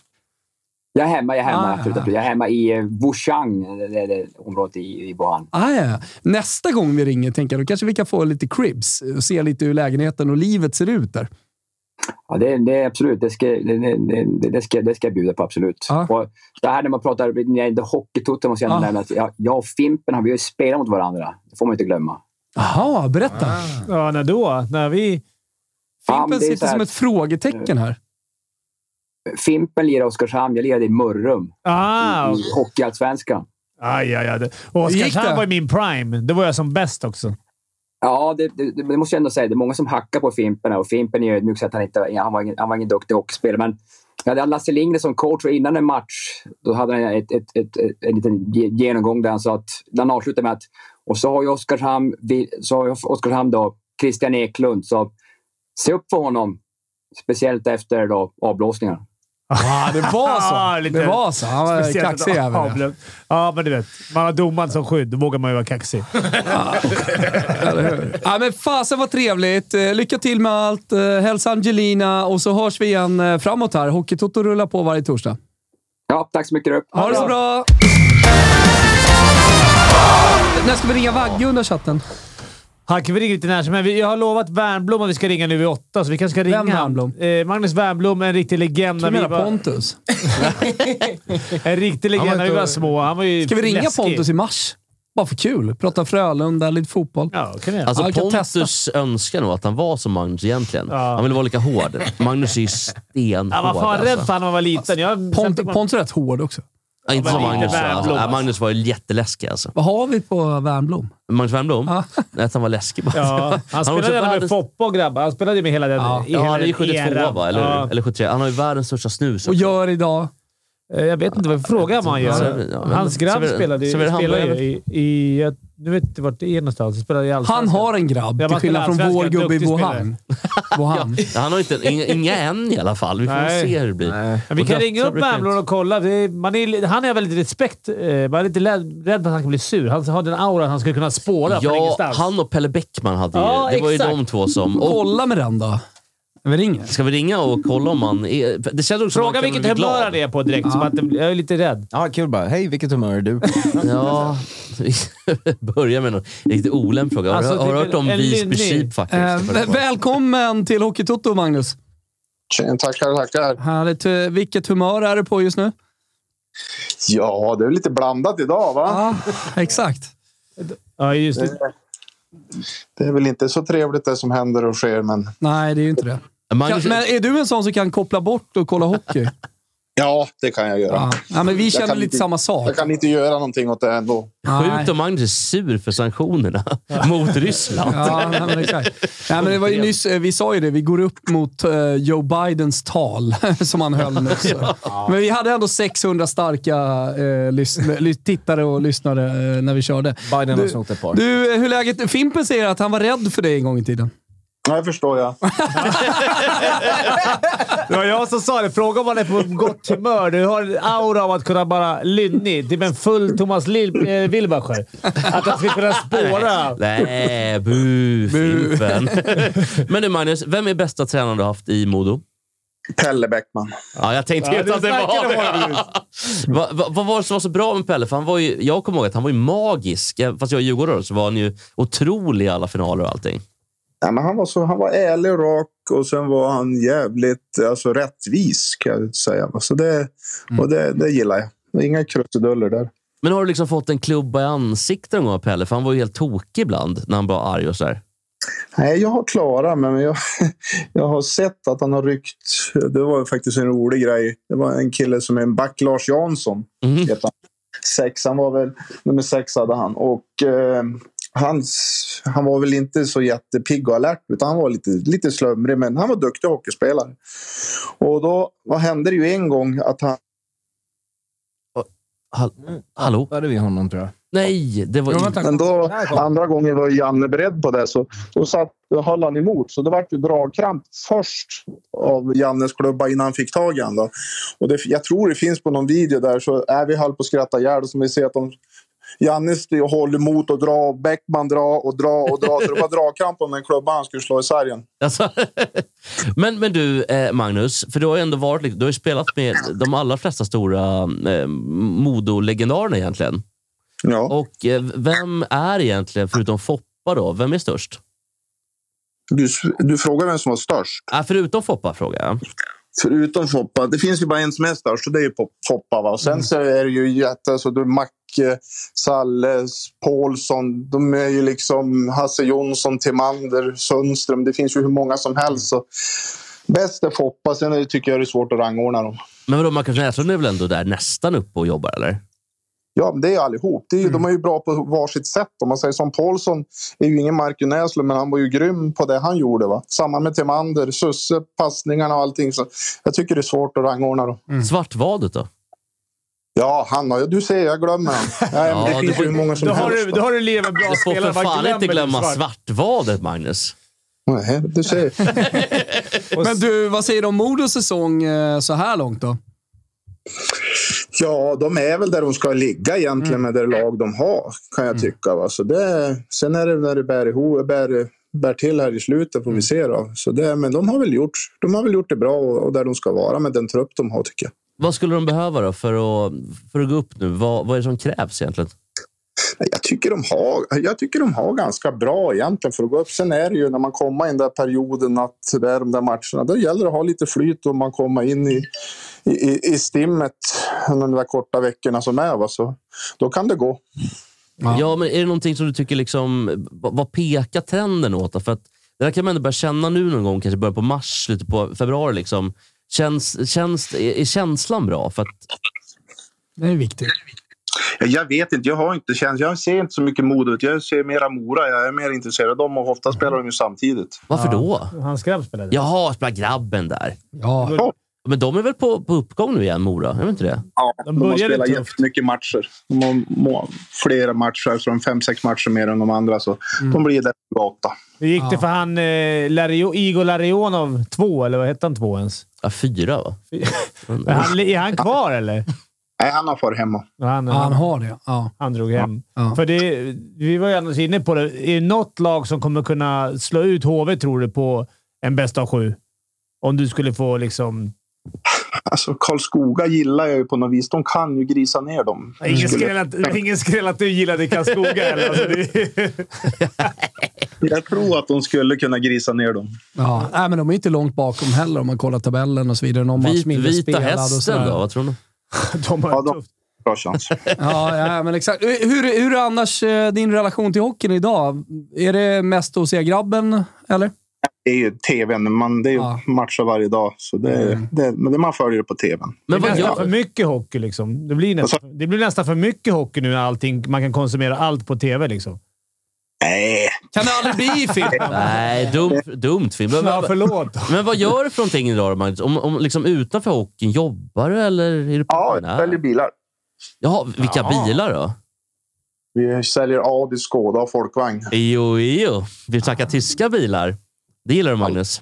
Jag är hemma, jag är hemma. Ah, absolut, ja. absolut. Jag är hemma i eh, Wuchang, det, det, det området i, i Wuhan. Ah, ja. Nästa gång vi ringer tänker jag, då kanske vi kan få lite cribs och se lite hur lägenheten och livet ser ut där. Ja, det, det är absolut, det ska, det, det, ska, det ska jag bjuda på absolut. Ja. Och det här när man pratar, hockeytoto måste jag Ja. nämna att jag, jag och Fimpen har vi har ju spelat mot varandra. Det får man inte glömma. Jaha, berätta. Ja, när då? När vi... Ja, Fimpen så sitter här- som ett frågetecken här. Fimpen lirar i Oskarshamn, jag lirade i Mörrum Ah, i Hockeyallsvenskan. aj, aj, aj. Och? Oskarshamn var i min prime. Det var jag som bäst också. Ja, det, det, det måste jag ändå säga. Det är många som hackar på Fimpen och Fimpen är ödmjuk så att han inte han var ingen, han var ingen duktig hockeyspelare. Men jag hade Lasse Lindgren som coach och innan en match då hade han ett, ett, ett, ett, en liten genomgång där han sa att han avslutade med att och så har ju Oskarshamn, så har ju Oskarshamn då Christian Eklund så se upp för honom. Speciellt efter då avblåsningar. Ja, det var så. Lite det var så. Han var speciellt kaxig jävel. Ja, men du vet. Man har domaren som skydd. Då vågar man ju vara kaxig. Ja, men fasen vad trevligt. Eh, Lycka till med allt. Eh, Hälsa Angelina och så hörs vi igen eh, framåt här. Hockeytoto rullar på varje torsdag. Ja, tack så mycket. Rupp. Ha det så bra! När ska vi ringa Vagge under chatten? Han kan vi ringa lite när som helst. Jag har lovat Wernbloom att vi ska ringa nu vid åtta, så vi kanske ska ringa Vem Wernbloom? Eh, Magnus Wernbloom, en riktig legend. Du när vi menar var- Pontus? En riktig legend när vi var små. Han var ju Ska vi ringa läskig. Pontus i mars? Bara för kul. Prata Frölunda, lite fotboll. Ja, kan. Alltså Ja, Pontus önskar nog att han var som Magnus egentligen. Ja. Han ville vara lika hård. Magnus är ju stenhård. Ja, man var rädd alltså. för honom när man var liten. Jag, Pont, man- Pontus är rätt hård också. Ja, inte som Magnus. Alltså. Ja, alltså. Magnus var ju jätteläskig alltså. Vad har vi på Värnblom? Magnus Wernbloom? Ja. Nej, att han var läskig bara. Ja, han spelade gärna med Foppa och grabbar. Han spelade med hela den Ja. i Ja, han är ju den 72 eran. va? Eller, Ja. eller 73. Han har ju världens största snus. Och också. gör idag? Eh, Jag vet inte vad frågan man Ja, gör. Hans grabb spelade, ju- spelade i... nu vet inte vart det är någonstans. Han spelade i Han har en grabb, till skillnad från vår gubbe i Wuhan. Wuhan. Ja, han har inte, inga, inga än i alla fall. Vi får Nej. se hur det blir. Nej. Vi kan ringa upp inte- och kolla. Det är, man är, han är väldigt respekt. Eh, man är lite rädd, rädd för att han kan bli sur. Han har den aura att han skulle kunna spåra från Ja, ingenstans. han och Pelle Bäckman hade ju... Ja, det var ju de två som... Och, Kolla med den då. Vi ringer. ska vi ringa och kolla om han är... Det känns också Fråga vilket humör glad. han är på direkt. Som att jag är lite rädd. Ja, kul bara. Hej, vilket humör är du? Ja, börja med någon riktigt olämplig fråga. Har, Alltså, du- har du typ hört om en Visby. Sheep faktiskt? Eh, väl- välkommen till Hockeytoto, Magnus. Tjena, tackar, tackar. Härligt. Eh, Vilket humör är du på just nu? Ja, det är lite blandat idag, va? Ja, exakt. Ja, just det. Det är väl inte så trevligt det som händer och sker, men Nej, det är ju inte det. Magnus, Kan, men är du en sån som kan koppla bort och kolla hockey? ja, det kan jag göra. Ja, ja men vi känner lite inte- samma sak. Jag kan inte göra någonting åt det ändå. sjukt om Magnus är sur för sanktionerna mot Ryssland. Ja, nej, men exakt. Nej, men det var ju nyss, eh, vi sa ju det, vi går upp mot eh, Joe Bidens tal som han höll nyss. Men vi hade ändå 600 starka ly- tittare och lyssnare eh, när vi körde. Biden har snott ett par. Du, hur läget? Fimpen säger att han var rädd för dig en gång i tiden. Ja, det förstår jag. Det var jag som sa det. Fråga om man är på gott humör. Du har en aura av att kunna bara lynnig. Typ en full Thomas eh, Wilbacher. Att han ska kunna spåra. Nej, bu, Fimpen. Men du Magnus, vem är bästa tränaren du har haft i Modo? Pelle Bäckman. Ja, jag tänkte Ja, ju du att det var det. Va- va- Vad var det som var så bra med Pelle? För han var ju, jag kommer ihåg att han var ju magisk. Fast jag är djurgårdare så var han ju otrolig i alla finaler och allting. Ja, men han, var så, han var ärlig och rak och sen var han jävligt alltså, rättvis, kan jag säga. Så det, och det, det gillar jag. Inga krusiduller där. Men har du liksom fått en klubba i ansiktet någon gång Pelle? För han var ju helt tokig ibland när han var arg och sådär. Nej, jag har klarat mig, men jag, jag har sett att han har ryckt. Det var faktiskt en rolig grej. Det var en kille som är en back, Lars Jansson. Han. Sex, han var väl nummer sex hade han. Och eh, hans, han var väl inte så jättepigg och alert, utan han var lite, lite slumrig, men han var duktig hockeyspelare. Och då vad hände det ju en gång att han Hall Hallå? Där är vi honom tror jag. Nej, det var... Jo. Men då, andra gången var Janne beredd på det, så då satt, då höll han emot. Så det var ju dragkramp först av Jannes klubba innan han fick tag i honom. Då. Och det, jag tror det finns på någon video där, så är vi höll på att skratta ihjäl. Som vi ser att de, Janne håller emot och drar, och Bäckman drar och drar och drar. Så det var dragkamp om den klubban han skulle slå i sargen. Alltså, men, men du, eh, Magnus, för du har ju ändå varit, du har spelat med de allra flesta stora eh, Modo-legendarerna egentligen. Ja. Och eh, vem är egentligen, förutom Foppa, då, vem är störst? Du, du frågar vem som var störst. Ah, förutom Foppa, frågar jag. Förutom Foppa. Det finns ju bara en som är störst och det är ju Foppa. Va? Och sen så är det ju jätte... Alltså, du, Macke, Salle, Paulsson. De är ju liksom Hasse Jonsson, Timander, Sundström. Det finns ju hur många som helst. Så bäst är Foppa. Sen tycker jag det är svårt att rangordna dem. Men vadå, Marcus Näslund är väl ändå där nästan uppe och jobbar, eller? Ja, det är allihop. Det är ju, De är ju bra på varsitt sätt. Om man säger som Paulsson är ju ingen Marcus Näslund, men han var ju grym på det han gjorde. Va? Samma med Timander, Susse, passningarna och allting. Så jag tycker det är svårt att rangordna dem. Svartvadet då? Ja, han har, du ser, jag glömmer han. Nej, men Ja, det finns ju hur många som Då har helst. du, då har du med bra Du får spelare. för fan inte glömma svart? Svartvadet, Magnus. Nej, du ser. Men du, vad säger du om Modos säsong eh, så här långt då? Ja, de är väl där de ska ligga egentligen med det lag de har, kan jag tycka. Va? Så det, sen är det när det bär, ihop, bär, bär till här i slutet, får vi se. Då. Så det, men de har, väl gjort, de har väl gjort det bra och, och där de ska vara med den trupp de har, tycker jag. Vad skulle de behöva då för att, för att gå upp nu? Vad, vad är det som krävs egentligen? Jag tycker, de har, jag tycker de har ganska bra egentligen för att gå upp. Sen är det ju när man kommer i den där perioden att det är de där matcherna. Då gäller det att ha lite flyt och man kommer in i, i, i stimmet under de där korta veckorna som är. Va? Så, då kan det gå. Ja. men är det någonting som du tycker, liksom, vad, pekar trenden åt? För att det där kan man ändå börja känna nu någon gång, kanske början på mars, slutet på februari. Liksom. Känns, känns, är, känslan bra? För att, Det är viktigt. Ja, Jag vet inte, jag har inte känt, jag ser inte så mycket mod ut. Jag ser mera Mora, jag är mer intresserad av dem och ofta spelar de ju samtidigt. varför då? Hans grabb spelade. Jaha, spelar grabben där. Ja. Men de är väl på, på uppgång nu igen, Mora? Är de inte det? Ja, De de, har spelat tufft. jättemycket matcher. De har må, flera matcher, så de fem, sex matcher mer än de andra. Så de blir där på åtta. Hur gick det för han eh, Lario, Igor Larionov 2, eller vad hette han 2 ens? Ja, fyra, va? Är han, är han kvar eller? Nej, han har farit hemma. Han, ja, han har det. Ja. han drog hem. Ja. För det, vi var ju annars inne på det. Är det något lag som kommer kunna slå ut HV, tror du, på en bäst av sju? Om du skulle få liksom... Alltså, Karlskoga gillar jag ju på något vis. De kan ju grisa ner dem. Ingen skräll att, ingen skräll att du gillade Karlskoga heller. Alltså, det, Jag tror att de skulle kunna grisa ner dem. Ja. Nej, men de är inte långt bakom heller om man kollar tabellen och så vidare. Någon Vit, vita hästen då? Vad tror du? de har Ja, de, tufft. bra chans. Ja, ja, men exakt. Hur, hur är annars eh, din relation till hockeyn idag? Är det mest att se grabben, eller? Det är ju tvn. Man, det är ju Ja. matcher varje dag. Så det, det, men det man följer det på tvn. Men det är nästan för mycket hockey. Liksom. Det, blir nästan, det blir nästan för mycket hockey nu när allting, man kan konsumera allt på tv. Liksom. Nej, Kan det aldrig bli i film? Nej, dumt, dumt film. Men, Ja, förlåt. men vad gör du för någonting idag då, Magnus? Om, om, liksom utanför hockeyn, jobbar du eller är du på ja, jag säljer bilar. Jaha, vilka Ja. bilar då? Vi säljer Audi, Skoda och Folkvagn. Jo, jo. Vi snackar tyska bilar. Det gillar du, Magnus?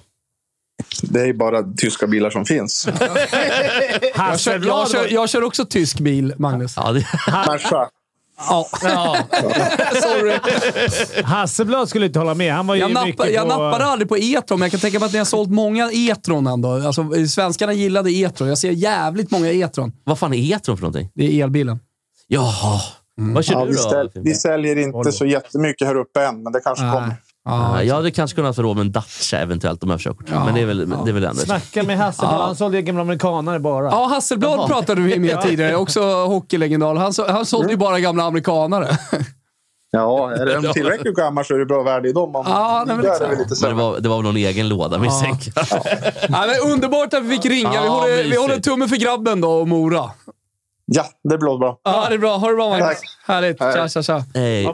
Det är bara tyska bilar som finns. Jag kör, jag, kör, jag kör också tysk bil, Magnus. Ja, det, Merca. Ja. ja. Sorry. Hasselblad skulle inte hålla med. Han var ju Jag, mycket nappa, jag på... nappade aldrig på E-tron, men jag kan tänka mig att ni har sålt många E-tron ändå. Alltså, svenskarna gillade E-tron. Jag ser jävligt många E-tron. vad fan är E-tron för någonting? Det är elbilen. Jaha. Vad kör Ja, du vi, då? ställ, Fimpen? vi säljer inte Volvo. så jättemycket här uppe än, men det kanske kommer. Ja, Ja. jag hade kanske kunnat få råd med en Dacia eventuellt om jag har körkort. Ja. Men det är väl, det är väl ändå... Snacka med Hasselblad. Han sålde gamla amerikanare bara. Ja, Hasselblad pratade vi med tidigare. Också hockeylegendar. Han, så- han sålde ju bara gamla amerikanare. Ja, är de tillräckligt gamla så är det bra värde i dem. Om, Ja, nej, men exakt. det lite Men det var, det var väl någon egen låda misstänker jag. ja, underbart att vi fick ringa. Vi Ja, håller, vi håller tummen för grabben då och Mora. Ja, det blir bra. Ja, det är bra. Ha det bra, Magnus. Tack. Härligt. Hej. Tja, tja, tja. Hej.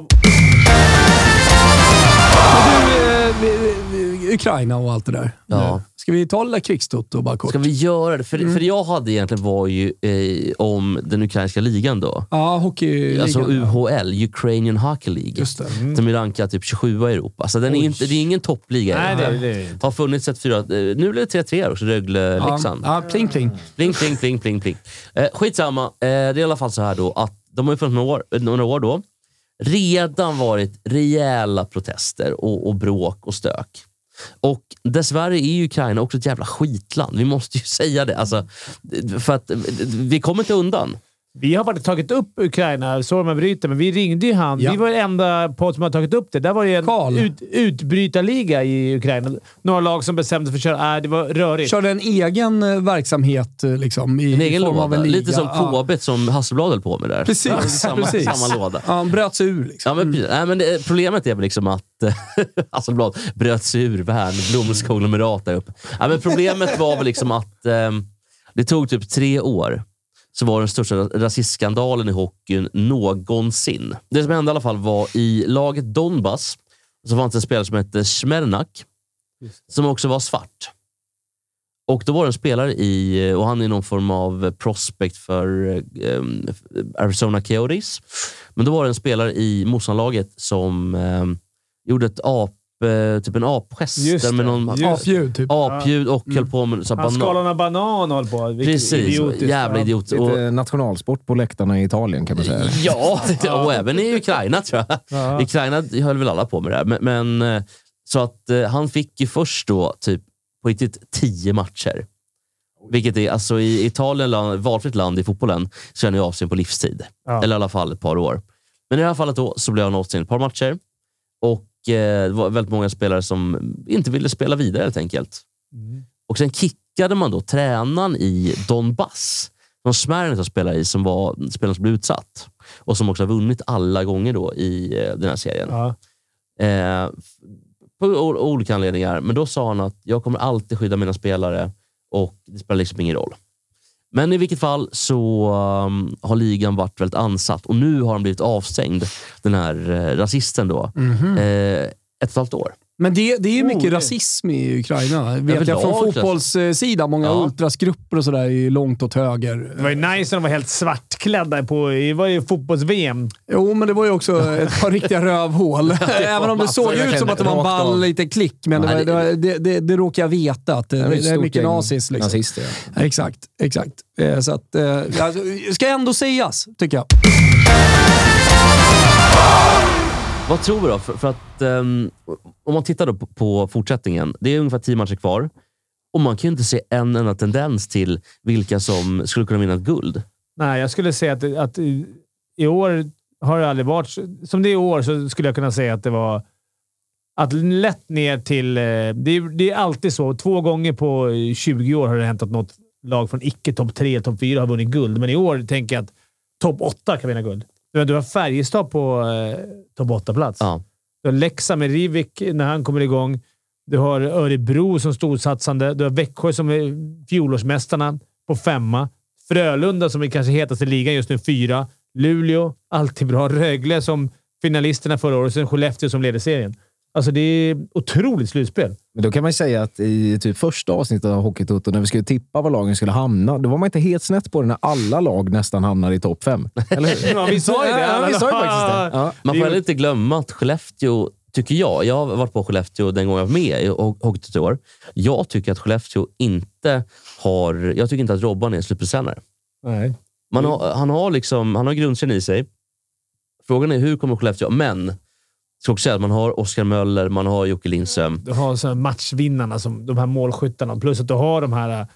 Du, eh, Ukraina och allt det där. Ja. Ska vi ta lilla krigstutto bara kort? Ska vi göra det? För, Mm. för det jag hade egentligen var ju eh, om den ukrainska ligan då. Ja, hockey Alltså UHL, Ukrainian Hockey League. Just det. Som är rankad typ 27 i Europa. Så den är inte, det är ingen toppliga. Nej, det, det är inte. Har funnits ett fyra... eh, Nu blir det 3-3 här också, Rögle-Leksand. Ja, pling pling. Pling, pling, pling, pling, pling. Eh, skitsamma. Eh, det är i alla fall så här då att de har ju funnits några år, några år då. Redan varit rejäla protester och, och bråk och stök. Och dessvärre är ju Ukraina också ett jävla skitland. Vi måste ju säga det. Alltså, för att vi kommer inte undan. Vi har faktiskt tagit upp Ukraina, om jag bryter, men vi ringde ju han. Ja. Vi var den enda podd som har tagit upp det. Där var det en Karl. ut, utbrytarliga i Ukraina. Några lag som bestämde för att köra. Äh, det var rörigt. Körde en egen eh, verksamhet eh, liksom, i, En i egen form av en låda. liga. Lite som Ja. KB som Hasselblad höll på med där. Precis, Ja, samma, precis. samma låda. Ja, han bröt sig ur. Liksom. Ja, men, precis. Nej, men det, problemet är väl liksom att eh, Hasselblad bröt sig ur Värn, Blomska konglomerat där uppe. Ja, men problemet var väl liksom att eh, det tog typ tre år så var den största rasistskandalen i hockeyn någonsin. Det som hände i alla fall var i laget Donbass så fanns det en spelare som hette Smernak som också var svart. Och då var det en spelare i, och han är någon form av prospect för eh, Arizona Coyotes. Men då var det en spelare i motståndarlaget som eh, gjorde ett ap, eh, typ en apgest. Just där med det, någon just Apljud, typ. apljud och höll på med så här Han banan. skalade banan och höll på. Vilket Precis, idiotiskt. jävla idiot. Och, Lite nationalsport på läktarna i Italien kan man säga. ja, och även i Ukraina tror jag. Ja. Ukraina höll väl alla på med det här. Men, men, eh, så att eh, han fick ju först då typ på riktigt tio matcher. Vilket är, alltså i Italien, land- valfritt land i fotbollen, så är han ju avstängd på livstid. Ja. Eller i alla fall ett par år. Men i det här fallet då så blev han avstängd ett par matcher. Och eh, det var väldigt många spelare som inte ville spela vidare helt enkelt. Och sen kickade man då tränaren i Donbass, som Smernet har spelat i, som var spelaren som blev utsatt. Och som också har vunnit alla gånger då i eh, den här serien. Ja. Eh, på olika anledningar. Men då sa han att jag kommer alltid skydda mina spelare och det spelar liksom ingen roll. Men i vilket fall så um, har ligan varit väldigt ansatt och nu har han blivit avstängd, den här eh, rasisten då, Mhm. eh, ett och ett halvt år. Men det, det är ju mycket Oh, det- rasism i Ukraina. Vet jag från Överlag, fotbollssidan. Många Ja. ultrasgrupper och sådär är långt åt höger. Det var ju nice när de var helt svartklädda på det var ju fotbolls-VM. Jo, men det var ju också ett par riktiga rövhål. Även om det såg ut som att det var en ball liten klick. Men det, var, det, var, det, det, det råkar jag veta att det, Det är det mycket nazis. Liksom. Nazister, ja. Exakt, exakt. Eh, Så att, eh, alltså, ska ändå sägas, tycker jag. Vad tror vi då? För, för att, um, om man tittar då på, på fortsättningen. Det är ungefär tio matcher kvar. Och man kan ju inte se en enda tendens till vilka som skulle kunna vinna ett guld. Nej, jag skulle säga att, att i, i år har det aldrig varit... Som det är i år så skulle jag kunna säga att det var att lätt ner till... Eh, det är, det är alltid så. Två gånger på eh, 20 år har det hänt att något lag från icke topp 3, topp 4 har vunnit guld. Men i år tänker jag att topp 8 kan vinna guld. Du Du har Färjestad på eh, topp 8-plats. Ja. Du har Leksand med Rivik när han kommer igång. Du har Örebro som storsatsande. Du har Växjö som är fjolårsmästarna på femma. Frölunda som är kanske hetast i ligan just nu, fyra. Luleå, alltid bra. Rögle som finalisterna förra året. Sen Skellefteå som leder serien. Alltså det är otroligt slutspel. Men då kan man ju säga att i typ första avsnittet av Hockeytoto, när vi skulle tippa var lagen skulle hamna, då var man inte helt snett på det när alla lag nästan hamnade i topp fem. Eller hur? Ja, vi sa ju det. Ja, vi sa ju faktiskt det. Ja. Man får heller inte glömma att Skellefteå, tycker jag, jag har varit på Skellefteå den gången jag var med i Ho- Hockey i år. Jag tycker att Skellefteå inte har... Jag tycker inte att Robban är en slutspelstränare. Nej. Man har, han har liksom, han har grundserien i sig. Frågan är hur kommer Skellefteå... Men, ska också säga att man har Oskar Möller, man har Jocke Lindström. Du har så matchvinnarna, som de här målskyttarna. Plus att du har de här...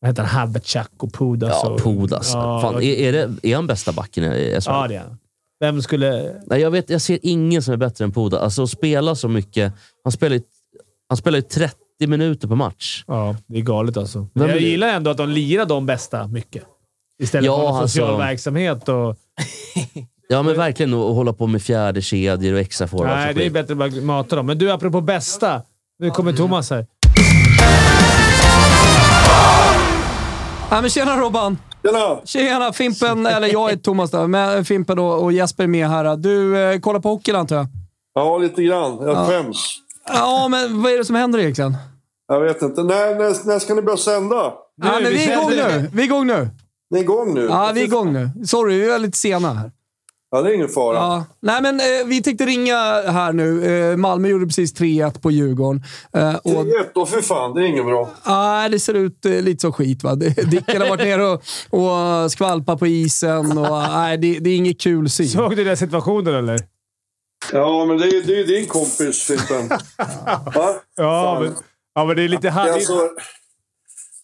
Vad heter han? Havecek och Pudas. Ja, och, Pudas. Ja, Fan, är, är, det, är han bästa backen i SHL? ja, det är han. Vem skulle... Nej, jag, vet, jag ser ingen som är bättre än Pudas. Alltså att spela så mycket. Han spelar ju, han spelar ju 30 minuter per match. Ja, det är galet alltså. Men jag gillar ändå att de lirar de bästa mycket. Istället Ja, för ha social alltså- verksamhet och... Ja, men verkligen att hålla på med fjärde kedjor och extra forwards Nej, det är bättre att bara mata dem. Men du, apropå bästa. Nu kommer Thomas här. Ja, men tjena Robban! Tjena! Tjena Fimpen, eller jag är Thomas då, men Fimpen och, och Jesper är med här. Du eh, kollar på hockey antar jag? Ja, lite grann. Jag skäms. Ja, men vad är det som händer egentligen? Jag vet inte. När, när, när ska ni börja sända? Ja, men vi är igång nu. Vi är igång nu. Ni är igång nu? Ja, vi är igång nu. Sorry, vi är lite sena här. Ja, det är ingen fara. Ja. Nej, men eh, vi tänkte ringa här nu. Eh, Malmö gjorde precis 3-1 på Djurgården. Eh, och, 3-1 då, för fan. Det är inget bra. Nej, det ser ut eh, lite som skit. Va? Dicken har varit nere och, och skvalpat på isen. Och, nej, det, det är inget kul syn. Såg du den situationen eller? Ja, men det är det är ju din kompis, Fimpen. Va? Ja, men, ja, men det är lite är härligt. Alltså,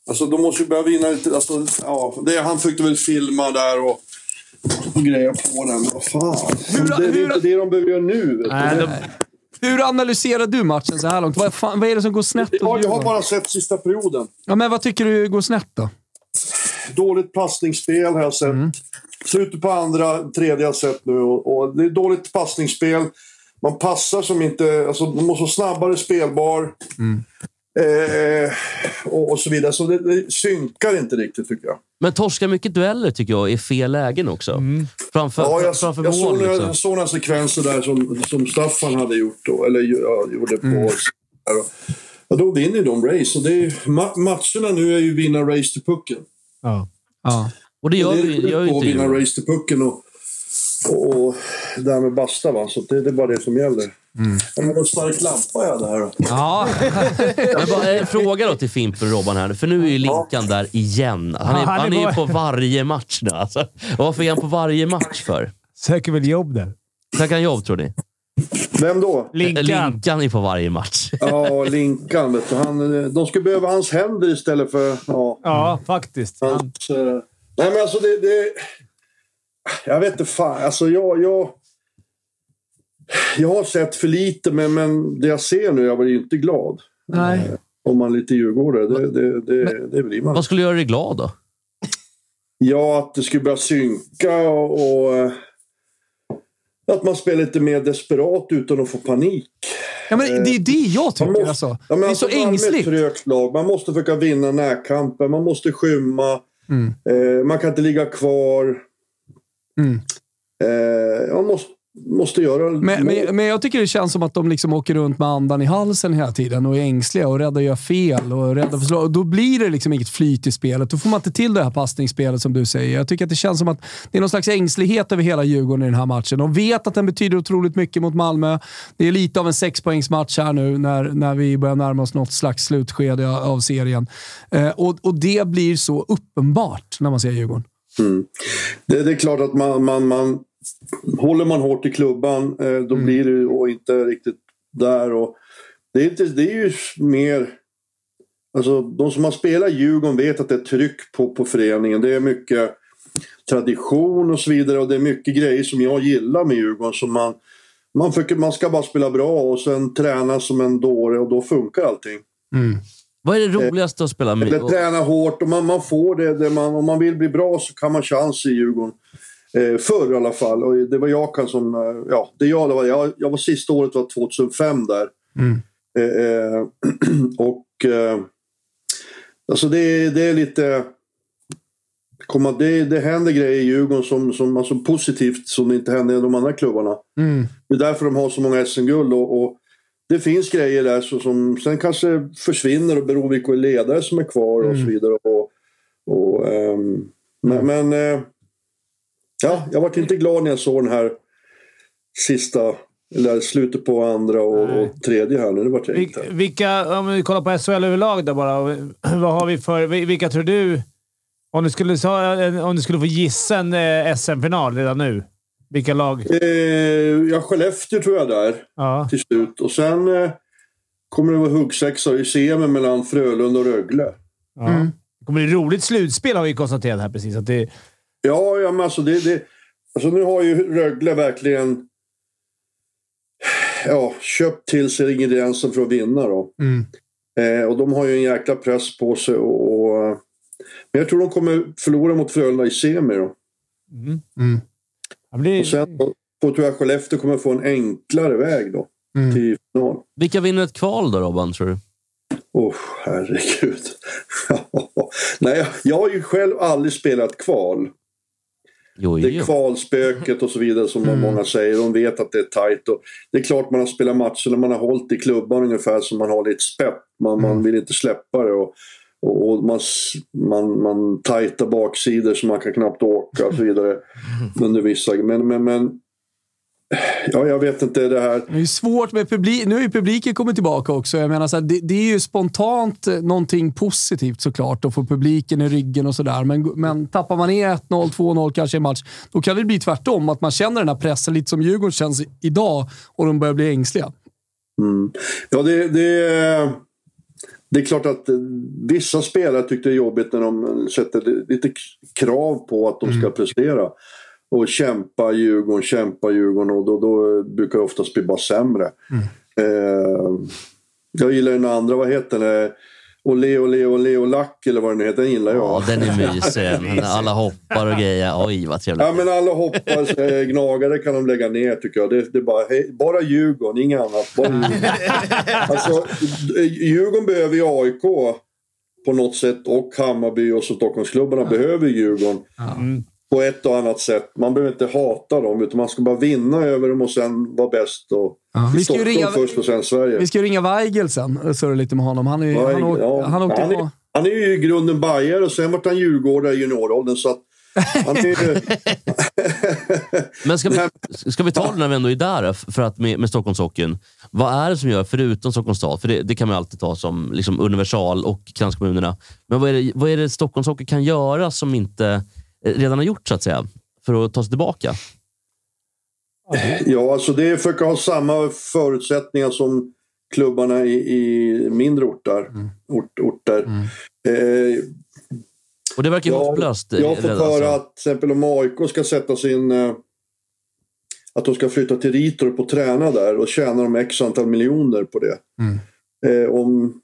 alltså, de måste ju börja vinna lite. Alltså, ja, det, han försökte väl filma där och greja på den. Vad fan. Hur- det är hur- inte det de behöver göra nu. Vet Nej, du. de, Hur analyserar du matchen så här långt? Vad, fan, vad är det som går snett? Ja, jag har bara sett sista perioden. Ja, men vad tycker du går snett då? Dåligt passningsspel har jag sett. Slutet på andra, tredje har jag sett nu. Och, och det är dåligt passningsspel. Man passar som inte... Alltså, man måste vara snabbare spelbar. Eh, och, och så vidare. Så det, det synkar inte riktigt, tycker jag. Men torska mycket dueller tycker jag i fel lägen också. Framför, Ja, jag, framför jag, såg mål. några, Liksom. jag såg några sekvenser där som, som Staffan hade gjort. Då, eller ja, gjorde på... Ja, då vinner de race. Och det är, ma- matcherna nu är ju vinna race till pucken. ja. Ja. Och det gör, det är vi, gör att inte vinna race till pucken och, och, och därmed basta. Va? Så det, det är bara det som gäller. Mm. Men vad stark lampa jag hade här då. Ja. Men bara, en fråga då till Fimpen och Robban här. För nu är ju Linkan där igen. Han är, Ja, han är han är ju bara- på varje match nu. Alltså. Varför är han på varje match för? Söker väl jobb där. Söker han jobb, tror ni? Vem då? Linkan. Linkan är på varje match. Ja, Linkan. Vet du. Han, de ska behöva hans händer istället för... Ja, Ja, faktiskt. Han, hans, eh, nej, men alltså det... det jag vet inte fan. Alltså jag... jag jag har sett för lite, men, men det jag ser nu, jag blir ju inte glad. Nej. Om man är lite djurgårdare, det, det, det, det blir man. Vad skulle göra dig glad då? Ja, att det skulle börja synka och, och eh, att man spelar lite mer desperat utan att få panik. ja, men det är det jag Man tycker. måste- Alltså. Ja, det är alltså, så ängsligt. trögt lag. Man måste försöka vinna närkampen. Man måste skymma. Mm. Eh, man kan inte ligga kvar. Mm. Eh, man måste, måste göra... Men, men, men jag tycker det känns som att de liksom åker runt med andan i halsen hela tiden och är ängsliga och rädda att göra fel och rädda för. Och Då blir det liksom inget flyt i spelet. Då får man inte till det här passningsspelet som du säger. Jag tycker att det känns som att det är någon slags ängslighet över hela Djurgården i den här matchen. De vet att den betyder otroligt mycket mot Malmö. Det är lite av en sexpoängsmatch här nu när, när vi börjar närma oss något slags slutskede av serien. Eh, och, och det blir så uppenbart när man ser Djurgården. Det, det är klart att man, man, man håller man hårt i klubban eh, då Mm. blir det och inte riktigt där. Och det, är inte, det är ju mer... Alltså, de som har spelat Djurgården vet att det är tryck på, på föreningen. Det är mycket tradition och så vidare och det är mycket grejer som jag gillar med Djurgården. Som man, man, försöker, man ska bara spela bra och sen träna som en dåre och då funkar allting. Vad är det roligaste att spela med? Eller träna hårt och man, man får det, det man, om man vill bli bra så kan man chans i Djurgården. Eh, förr i alla fall. Och det var jag kan som... eh, Ja, det jag, det var, jag, jag var sista året var 2005 där. Eh, eh, och... Eh, alltså det, det är lite... Komma, det, det händer grejer i Djurgården som, som alltså positivt som inte händer i de andra klubbarna. Det är därför de har så många SM-guld. Och, och det finns grejer där så, som sen kanske försvinner och beror på vilka ledare som är kvar och så vidare. Och, och, ehm, men men eh, ja, jag var inte glad när jag såg den här sista, eller slutet på andra och, och tredje här nu. Det var Vil- inte. vilka, om vi kollar på SHL överlag då bara. Vad har vi för... Vilka tror du... Om du skulle, ta- om du skulle få gissa en eh, SM-final redan nu. Vilka lag? Eh, ja, Skellefteå tror jag där Ja. till slut. Och sen eh, kommer det vara huggsexa i semi mellan Frölunda och Rögle. ja. Det kommer bli roligt slutspel har vi konstaterat här precis. Att det, Ja, ja men alltså det, det... Alltså nu har ju Rögle verkligen ja, köpt till sig ingredienser för att vinna då. Eh, och de har ju en jäkla press på sig och... och men jag tror de kommer förlora mot Frölunda i semi då. det blir, Och sen då, då tror jag Skellefteå kommer få en enklare väg då. Till final. Vilka vinner ett kval då, Robban, tror du? Åh, herregud. Nej, jag har ju själv aldrig spelat kval. Jo, Det jo. är kvalspöket och så vidare som Mm. många säger. De vet att det är tajt. Och det är klart man har spelat matcher när man har hållit i klubban ungefär som man har ett spett. Man, Mm. man vill inte släppa det. Och, och, och man, man, man tajtar baksidor så man kan knappt åka och så vidare. Under vissa, men, men, men ja, jag vet inte det här. Det är svårt med publik. Nu har ju publiken kommit tillbaka också. Jag menar så här, det, det är ju spontant eh, någonting positivt såklart att få publiken i ryggen och sådär. Men, men tappar man ner 1-0, 2-0 kanske i en match, då kan det bli tvärtom. Att man känner den här pressen lite som Djurgården känns idag och de börjar bli ängsliga. Mm. Ja, det, det, det är klart att eh, vissa spelare tyckte det är jobbigt när de sätter lite krav på att de ska prestera. Och kämpa Djurgården, kämpa Djurgården och då, då brukar det oftast bli bara sämre. Eh, jag gillar den andra, vad heter den? Ole, ole, ole, och lack eller vad den heter, den gillar jag. Ja, den är mysig. Alla hoppar och grejer. Oj, vad trevligt. Ja, men alla hoppar, eh, gnagare kan de lägga ner tycker jag. Det, det är bara, hej, bara Djurgården, inget annat. Bara Djurgården. alltså, Djurgården behöver ju AIK på något sätt och Hammarby och så Stockholmsklubbarna behöver Djurgården på ett och annat sätt. Man behöver inte hata dem utan man ska bara vinna över dem och sen vara bäst. Och Vi ska ringa- först och sen Sverige. Vi ska ju ringa Weigel sen och surra lite med honom. Han, är, han, Weigel, åk, ja. han åkte han, är, han är ju i grunden bajare och sen vart han djurgårdare i junioråldern. Så att han är, ju- Men ska vi, ska vi ta det när vi ändå är där, för att med, med Stockholmshockeyn. Vad är det som gör, förutom Stockholms stad, för det, det kan man alltid ta som liksom universal och kranskommunerna. Men vad är, det, vad är det Stockholmshockey kan göra som inte redan har gjort, så att säga, för att ta sig tillbaka? Ja, alltså det är försöka ha samma förutsättningar som klubbarna i, i mindre orter. Ort, orter. Eh, Och det verkar ju Ja, hopplöst. eh, jag har fått höra alltså. att till exempel om AIK ska sätta sin... Eh, att de ska flytta till Ritorp och träna där och tjänar de x antal miljoner på det. Eh, om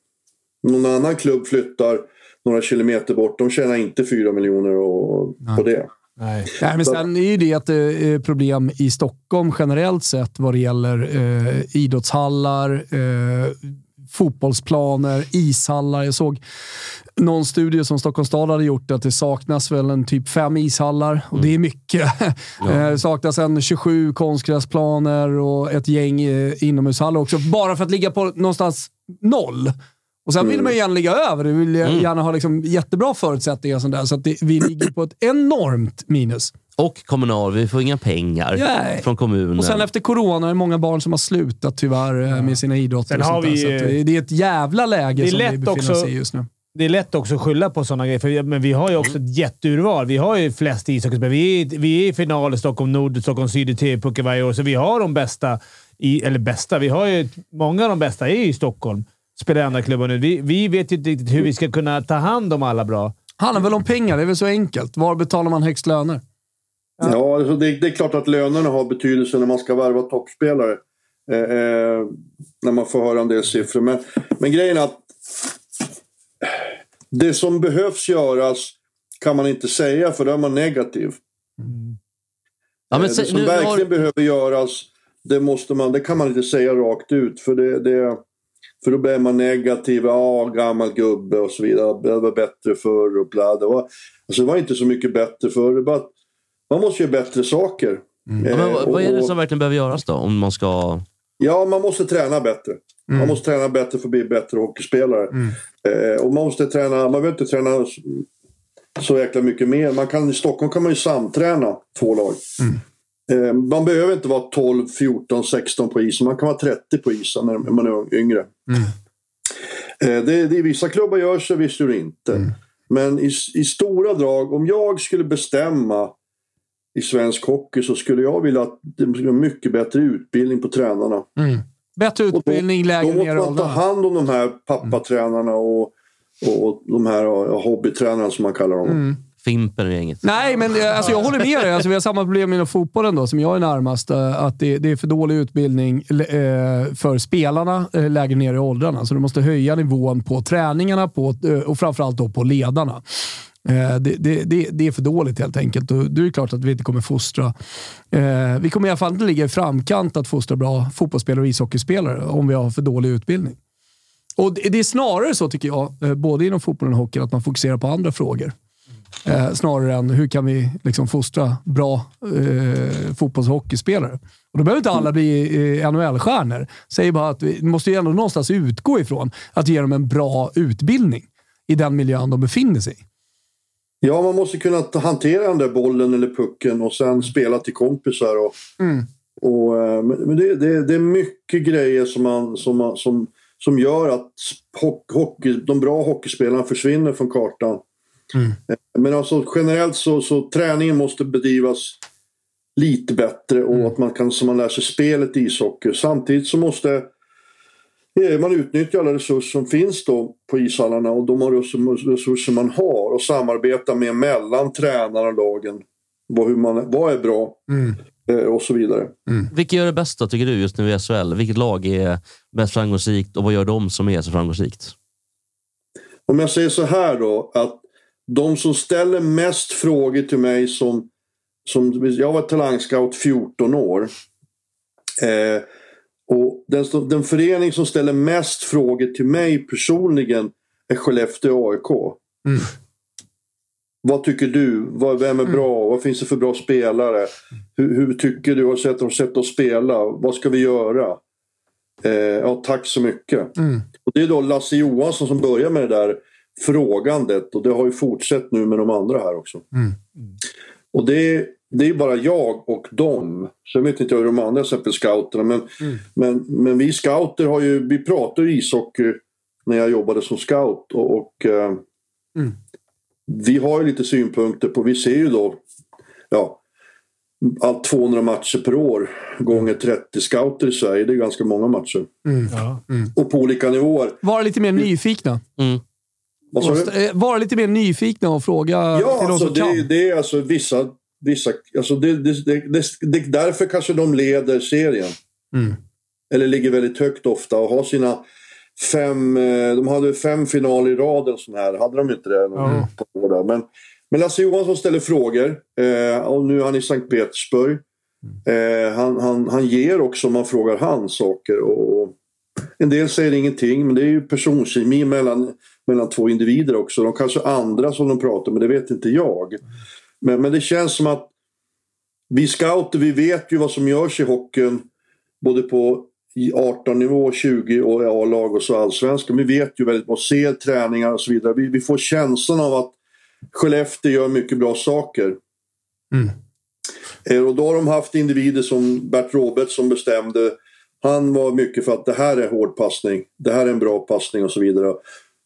någon annan klubb flyttar några kilometer bort, de tjänar inte fyra miljoner och, på det. Nej. Nej, men sen är ju det ett eh, problem i Stockholm generellt sett vad det gäller eh, idrottshallar, eh, fotbollsplaner, ishallar. Jag såg någon studie som Stockholms stad hade gjort att det saknas väl en typ fem ishallar och det är mycket. Eh, Det saknas en 27 konstgräsplaner och ett gäng eh, inomhushallar också. Bara för att ligga på någonstans noll. Och sen vill man ju gärna ligga över. Du vill gärna ha liksom jättebra förutsättningar. och sånt där, så att det, vi ligger på ett enormt minus. Och kommunal, vi får inga pengar Nej. från kommunen. Och sen efter corona är det många barn som har slutat tyvärr eh, med sina idrotter. Sen och sånt där. vi, så att det, är ett jävla läge det som vi befinner oss också- i just nu. Det är lätt också att skylla på sådana grejer, för, men vi har ju också ett jätteurval. Vi har ju flest ishockeyspelare. Vi är, vi är i final i Stockholm Nord, Stockholm Syd i TV-pucken varje år, så vi har de bästa. I, eller bästa, vi har ju... Många av de bästa är i Stockholm. Spelar i andra klubbar nu. Vi, vi vet ju inte riktigt hur vi ska kunna ta hand om alla bra. handlar väl om pengar. Det är väl så enkelt. Var betalar man högst löner? Ja, alltså det, det är klart att lönerna har betydelse när man ska värva toppspelare. Eh, eh, när man får höra en del siffror. Men, men grejen är att det som behövs göras kan man inte säga för då är man negativ. ja, men, Eh, det som nu verkligen har, behöver göras, det, måste man, det kan man inte säga rakt ut. För, det, det, för då blir man negativ. Ja, gammal gubbe och så vidare. Det var bättre förr och bla. Det var, alltså, det var inte så mycket bättre förr. Bara man måste göra bättre saker. men, Eh, vad, vad är det och- som verkligen behöver göras då? Om man ska... Ja, man måste träna bättre. Man måste träna bättre för att bli bättre hockeyspelare. Eh, och man måste träna, man behöver inte träna så, jäkla mycket mer. Man kan, I Stockholm kan man ju samträna två lag. Eh, man behöver inte vara 12, 14, 16 på isen. Man kan vara 30 på isen när man är yngre. Eh, det, det, vissa klubbar gör så, visst gör det inte. Men i, i stora drag, om jag skulle bestämma i svensk hockey så skulle jag vilja att det skulle mycket bättre utbildning på tränarna. Bättre utbildning, Då lägre måste ner i man ta hand om de här pappatränarna och, och de här hobbytränarna som man kallar dem. Fimpen och gänget. Nej, men eh, alltså, jag håller med dig. Alltså, vi har samma problem inom fotbollen då, som jag är närmast. Eh, att det, det är för dålig utbildning eh, för spelarna lägre ner i åldrarna. Så du måste höja nivån på träningarna på, och framförallt då på ledarna. Det, det, det, det är för dåligt helt enkelt. Och det är klart att vi inte kommer fostra. Vi kommer i alla fall inte ligga i framkant att fostra bra fotbollsspelare och ishockeyspelare om vi har för dålig utbildning. Och det, är snarare så tycker jag, både inom fotbollen och hockeyn, att man fokuserar på andra frågor. Eh, snarare än hur kan vi liksom fostra bra eh, fotbollshockeyspelare. Och då behöver inte alla bli eh, NHL-stjärnor. Säger bara att vi måste ju ändå någonstans utgå ifrån att ge dem en bra utbildning i den miljön de befinner sig i. Ja, man måste kunna hantera den där bollen eller pucken och sen spela till kompisar. Och, och, eh, men det, det, det är mycket grejer som, man, som, man, som, som gör att hock- hockey, de bra hockeyspelarna försvinner från kartan. Eh, Men alltså generellt så, så träningen måste bedrivas lite bättre och att man kan så man lär sig spelet i ishockey. Samtidigt så måste eh, man utnyttja alla resurser som finns då på ishallarna och de har resurser- man har och samarbeta med mellan tränarna och lagen. Vad, hur man, vad är bra eh, och så vidare. Vilka gör det bäst då, tycker du, just nu i SHL? Vilket lag är mest framgångsrikt och vad gör de som är så framgångsrikt? Om jag säger så här då, att de som ställer mest frågor till mig som... som jag var talangscout 14 år. Eh, och den, den förening som ställer mest frågor till mig personligen är Skellefteå AIK. Vad tycker du? Vad, vem är bra? Vad finns det för bra spelare? Hur, hur tycker du har sett dem sett oss spela? Vad ska vi göra? Eh, ja, tack så mycket. Och det är då Lasse Johansson som börjar med det där frågandet och det har ju fortsatt nu med de andra här också. Och det är, det är bara jag och dem. Sen vet inte jag hur de andra, exempel scouterna. Men, men, men vi scouter har ju, vi pratar ju ishockey när jag jobbade som scout. Och, och eh, vi har ju lite synpunkter på, vi ser ju då, ja, allt 200 matcher per år gånger 30 scouter i Sverige. Det är ganska många matcher. Och på olika nivåer. Vara lite mer nyfikna. Sa du? Eh, Vara lite mer nyfikna och fråga Ja, till de alltså som det, kan. det är alltså vissa... vissa alltså det, det, det, det, det, därför kanske de leder serien. Mm. Eller ligger väldigt högt ofta och har sina fem... eh, De hade fem finaler i rad eller sån här. Hade de inte det? någon på. Men, men Lasse Johansson ställer frågor. Eh, och nu är han i Sankt Petersburg. Eh, han, han, han ger också om man frågar han saker. Och, en del säger ingenting, men det är ju personkemi mellan, mellan två individer också. De kanske andra som de pratar med, det vet inte jag. Men, men det känns som att vi scouter, vi vet ju vad som görs i hockeyn. Både på i 18-nivå, 20 och A-lag och så allsvenskan. Vi vet ju väldigt vad ser träningar och så vidare. Vi, vi får känslan av att Skellefteå gör mycket bra saker. Eh, Och då har de haft individer som Bert Roberts som bestämde. Han var mycket för att det här är hård passning. Det här är en bra passning och så vidare.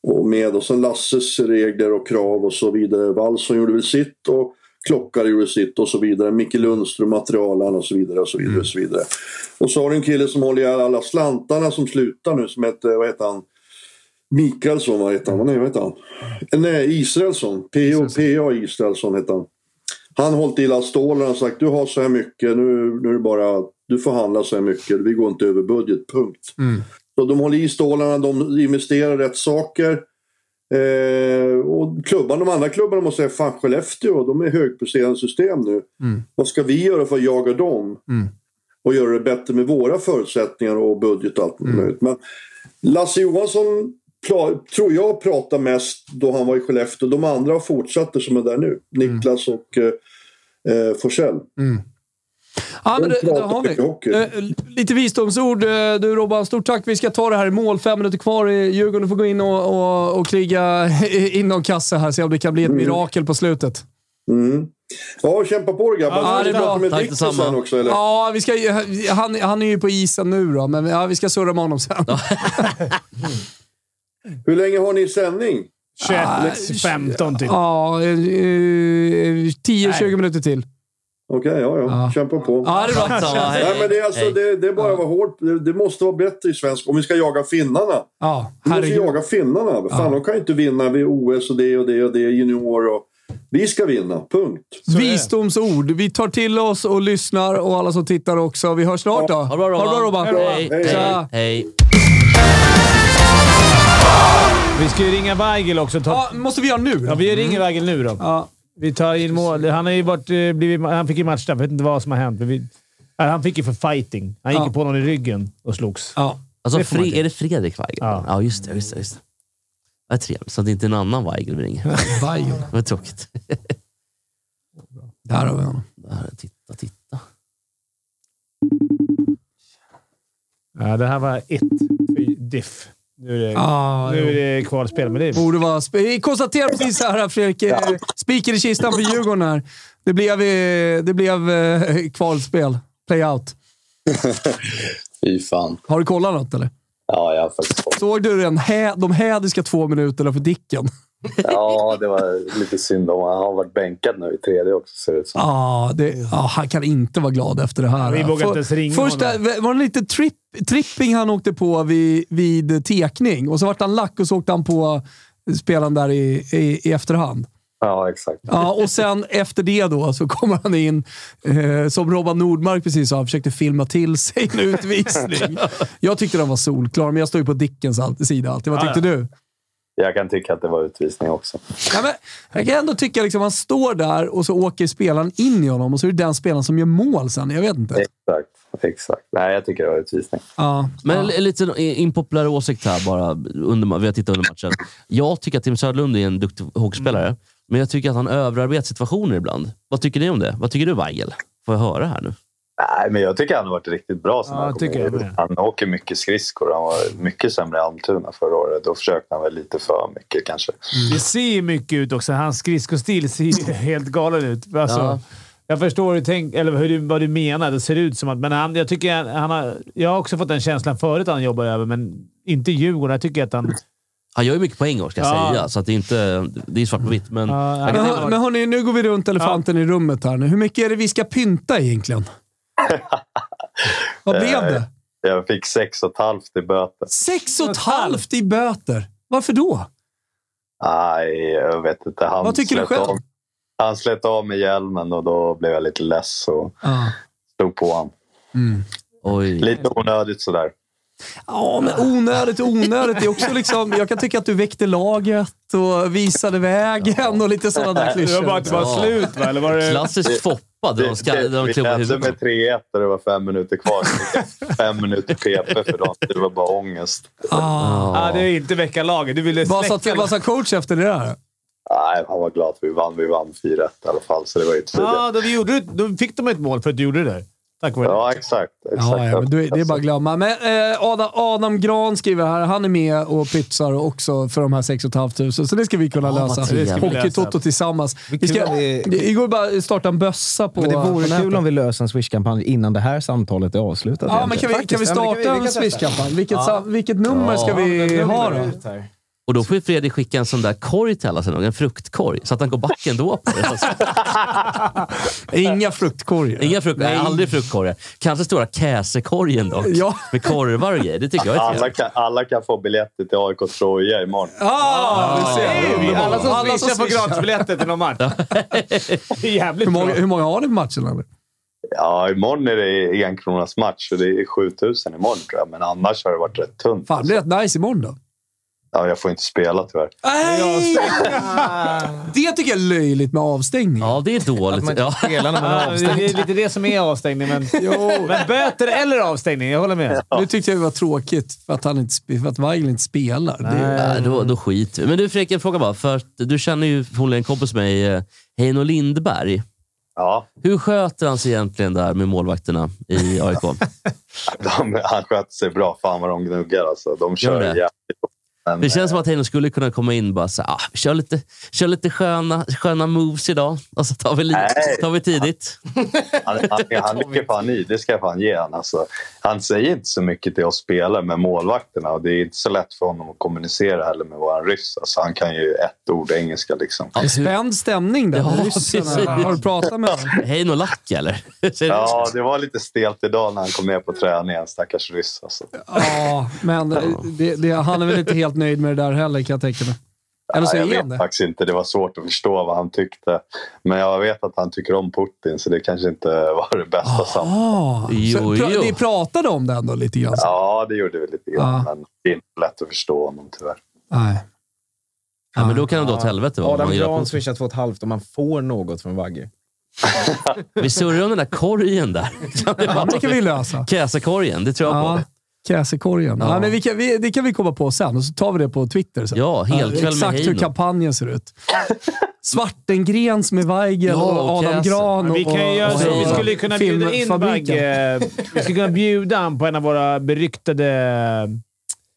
Och med och sen Lasses regler och krav och så vidare. Wallson gjorde väl sitt och Klockare gjorde sitt och så vidare. Micke Lundström, materialen och så vidare. Och så vidare, och så vidare. Och så har du en kille som håller i alla slantarna som slutar nu som heter, vad heter han? Mikaelsson, vad heter han? Nej, vad heter han? Nej, Israelsson. P.A. Israelsson heter han. Han har hållit i alla stålarna och sagt du har så här mycket, nu, nu är det bara, du får handla så här mycket, vi går inte över budget, punkt. Så de håller i stålarna, de investerar rätt saker. Eh, och klubban, de andra klubbarna måste säga, fan Skellefteå, de är högpresterande system nu. Vad ska vi göra för att jaga dem? Och göra det bättre med våra förutsättningar och budget och allt möjligt. Men Lasse Johansson tror jag pratar mest då han var i Skellefteå. De andra har fortsatt det som är där nu. Niklas och eh, eh, Forsell. Ja, men De det, det har vi. Eh, lite visdomsord. Eh, Du Robban, stort tack. Vi ska ta det här i mål. Fem minuter kvar i Djurgården. Du får gå in och, och, och kriga inom kassa här. Se om det kan bli ett mirakel på slutet. Mm. Ja, kämpa på det grabbar. Ja, det är bra. med Tack detsamma. sen också eller? Ja, vi ska, han, han är ju på isen nu då, men ja, vi ska surra med honom sen. Hur länge har ni sändning? 21, 15 typ. Ja, eh, eh, 10-20 minuter till. Okej, ja, ja, Ja. Kämpa på. Ja, det är bra. Samma, hej, Nej, men det, är alltså, hej. det, det är bara att vara hårt. Det, det måste vara bättre i svensk om vi ska jaga finnarna. Ja, Vi måste jaga finnarna. Fan, de kan ju inte vinna vid OS och det och det och det, junior och... Vi ska vinna, punkt. Visdomsord. Vi tar till oss och lyssnar och alla som tittar också. Vi hörs snart då. Ha det bra Robban. Robban. Hej, hej, Tja. hej. Vi ska ju ringa Weigel också. Ta... Ja, måste vi göra nu? Ja, vi ringer Weigel nu då. Ja. Vi tar in mål. Han, har ju varit, eh, blivit, han fick ju matchstraff. Jag vet inte vad som har hänt. Men vi, nej, han fick ju för fighting. Han gick Ja. på någon i ryggen och slogs. Ja. Alltså, Det inte. är det Fredrik Weigel? Ja. Ja, just det. Just det, just det. Det är trevligt, så att det inte är en annan Weigel vi ringer. Weigel. Var tråkigt. Där har vi honom. Där, titta, titta. Ja, det här var ett för diff. Nu är det, Ah, nu är det kvalspel, men det är... Borde vara... Vi konstaterar precis här, Fredrik. Spiken i kistan för Djurgården här. Det blev, eh, det blev eh, kvalspel. Play-out. Fy fan. Har du kollat något eller? Ja, jag har faktiskt fått. Såg du den de hädiska två minuterna för Dicken? Ja, det var lite synd om Han har varit bänkad nu i tredje också, ser det ut som. Ja, det, ja, han kan inte vara glad efter det här. Vi vågar För- inte ens ringa Först honom. var det lite tripp, tripping han åkte på vid, vid tekning och så vart han lack och så åkte han på spelaren där i, i, i efterhand. Ja, exakt. Ja, och sen efter det då så kommer han in, eh, som Robban Nordmark precis sa, försökte filma till sig en utvisning. Jag tyckte den var solklar, men jag står ju på Dickens sida alltid. Vad Ja, tyckte du? Jag kan tycka att det var utvisning också. Ja, men jag kan ändå tycka liksom han står där och så åker spelaren in i honom och så är det den spelaren som gör mål sen. Jag vet inte. Exakt, exakt. Nej, jag tycker det var utvisning. Ja, Men ja. en liten impopulär åsikt här bara. Under, vi har tittat under matchen. Jag tycker att Tim Söderlund är en duktig hockeyspelare, men jag tycker att han överarbetar situationer ibland. Vad tycker ni om det? Vad tycker du, Weigel? Får jag höra här nu? Nej, men jag tycker han har varit riktigt bra sen Ja, han tycker jag med. Han åker mycket skridskor. Han var mycket sämre i Almtuna förra året. Då försökte han väl lite för mycket kanske. Det ser ju mycket ut också. Hans skridskostil ser helt galen ut. Alltså, Ja. Jag förstår hur du tänk, eller hur du, vad du menar. Det ser ut som att... Men han, jag, tycker han har, jag har också fått den känslan förut att han jobbar över, men inte i Djurgården. Jag tycker att han... Han gör ju mycket poäng, ska jag Ja. säga. Så att det, är inte, det är svart på vitt. Men Ja, Men, hör- men hörni, nu går vi runt elefanten i rummet här nu. Hur mycket är det vi ska pynta egentligen? Vad blev det? Jag fick sex och ett halvt i böter. Sex och ett halvt i böter. Varför då? Nej, jag vet inte. Han Vad tycker du slet själv? Av, han slet av med hjälmen och då blev jag lite less och Ja. slog på honom. Oj. Lite onödigt sådär. Ja, men onödigt onödigt. Det är också liksom, jag kan tycka att du väckte laget och visade vägen och lite sådana där Det var bara klyschor. att det var slut, va? Eller var det... Klassiskt Foppa, där de, ska, där de vi ledde med 3-1 och det var fem minuter kvar. Fem minuter PP för dem. Det var bara ångest. Ah, det är inte väcka laget. Du ville Vad släcka sa, vad sa coach efter det där? Nej, han var glad att vi vann. Vi vann 4-1 i alla fall, så det var ju tydligt. Ja, då, vi gjorde, då fick de ett mål för att du gjorde det där. Tack vare Ja, exakt. exakt. Ja, ja, men du, det är bara att glömma. Men eh, Adam, Adam Gran skriver här, han är med och pytsar också för de här 6 500. Så det ska vi kunna lösa. Hockeytoto tillsammans. Vi ska, vi- det går bara att starta en bössa på Men det vore kul om vi löser en Swish-kampanj innan det här samtalet är avslutat. Ja, men kan vi, kan vi Faktiskt. Ja, men starta vi- en kan. Swish-kampanj? Vilket, vilket nummer ska vi ha då? Och då får ju Fredrik skicka en sån där korg till alla sen, en fruktkorg, så att han går backen då på det. Alltså, Inga fruktkorgar. inga frukt, nej, aldrig fruktkorgar. Kanske stora käsekorgen dock, Ja. med korvar och grejer. Det tycker jag är Alla kan, alla kan få biljetter till AIK Troja imorgon. Ah, du ser. Hey, alla som Alla swishar får gratisbiljetter till någon match. Jävligt Hur många, bra. hur många har ni på matchen? Eller? Ja, imorgon är det en kronas match och det är 7000 imorgon tror jag. Men annars har det varit rätt tunt. Fan, det blir rätt nice imorgon då. Ja, jag får inte spela tyvärr. Nej! Det tycker jag är löjligt med avstängning. Ja, det är Att man dåligt. inte Ja. spelar när man är Ja, det avstängd. är lite det som är avstängning, men, men böter eller avstängning. Jag håller med. Nu tyckte jag det var tråkigt för att, han inte, för att Weigl inte spelar. Det, Nej, då, då skiter vi Men du Fredrik, en fråga bara. För att du känner ju förmodligen en kompis med mig, eh, Heino Lindberg. Ja, Hur sköter han sig egentligen där med målvakterna i AIK? de, han sköter sig bra. Fan vad de gnuggar alltså. De kör jävligt. Men, Det känns som att Heino skulle kunna komma in och bara säga ah, vi kör lite, kör lite sköna, sköna moves idag. Och så tar vi, li- tar vi tidigt. Han, han, han ligger fan i, det ska jag fan ge han. Alltså, han säger inte så mycket till oss spelare med målvakterna och det är inte så lätt för honom att kommunicera heller med vår ryss. Alltså, han kan ju ett ord engelska liksom. Ja, hur- Spänd stämning där Ja, ryssarna. Har du pratat med honom? Heino lack eller? Ja, det var lite stelt idag när han kom ner på träningen, stackars ryss. Alltså. Ja, men det, det, han är väl inte helt nöjd med det där heller kan jag tänka mig. Eller så Nej, jag vet det. faktiskt inte, det var svårt att förstå vad han tyckte. Men jag vet att han tycker om Putin, så det kanske inte var det bästa samtalet. Ah, jo. Ni pratade om det ändå lite grann? så? Ja, det gjorde vi lite grann, Ja. men det är inte lätt att förstå honom tyvärr. Nej. Ja, men då kan det dra åt helvete. va, om Adam på- swishar två och ett halvt och man får något från Vagge. Vi surrar om den där korgen där. Det Ja, kan vi lösa. Käsekorgen, det tror jag Ja. på. Käsekorgen. Ja. men vi kan, vi, det kan vi komma på sen och så tar vi det på Twitter sen. Ja, helkväll med Exakt hur kampanjen ser ut. Svartengrens med Weigel Ja, och Adam Käse. Gran. Vi, Och, kan ju göra och, så. vi skulle kunna bjuda in. Bagge. Vi skulle kunna bjuda han på en av våra beryktade...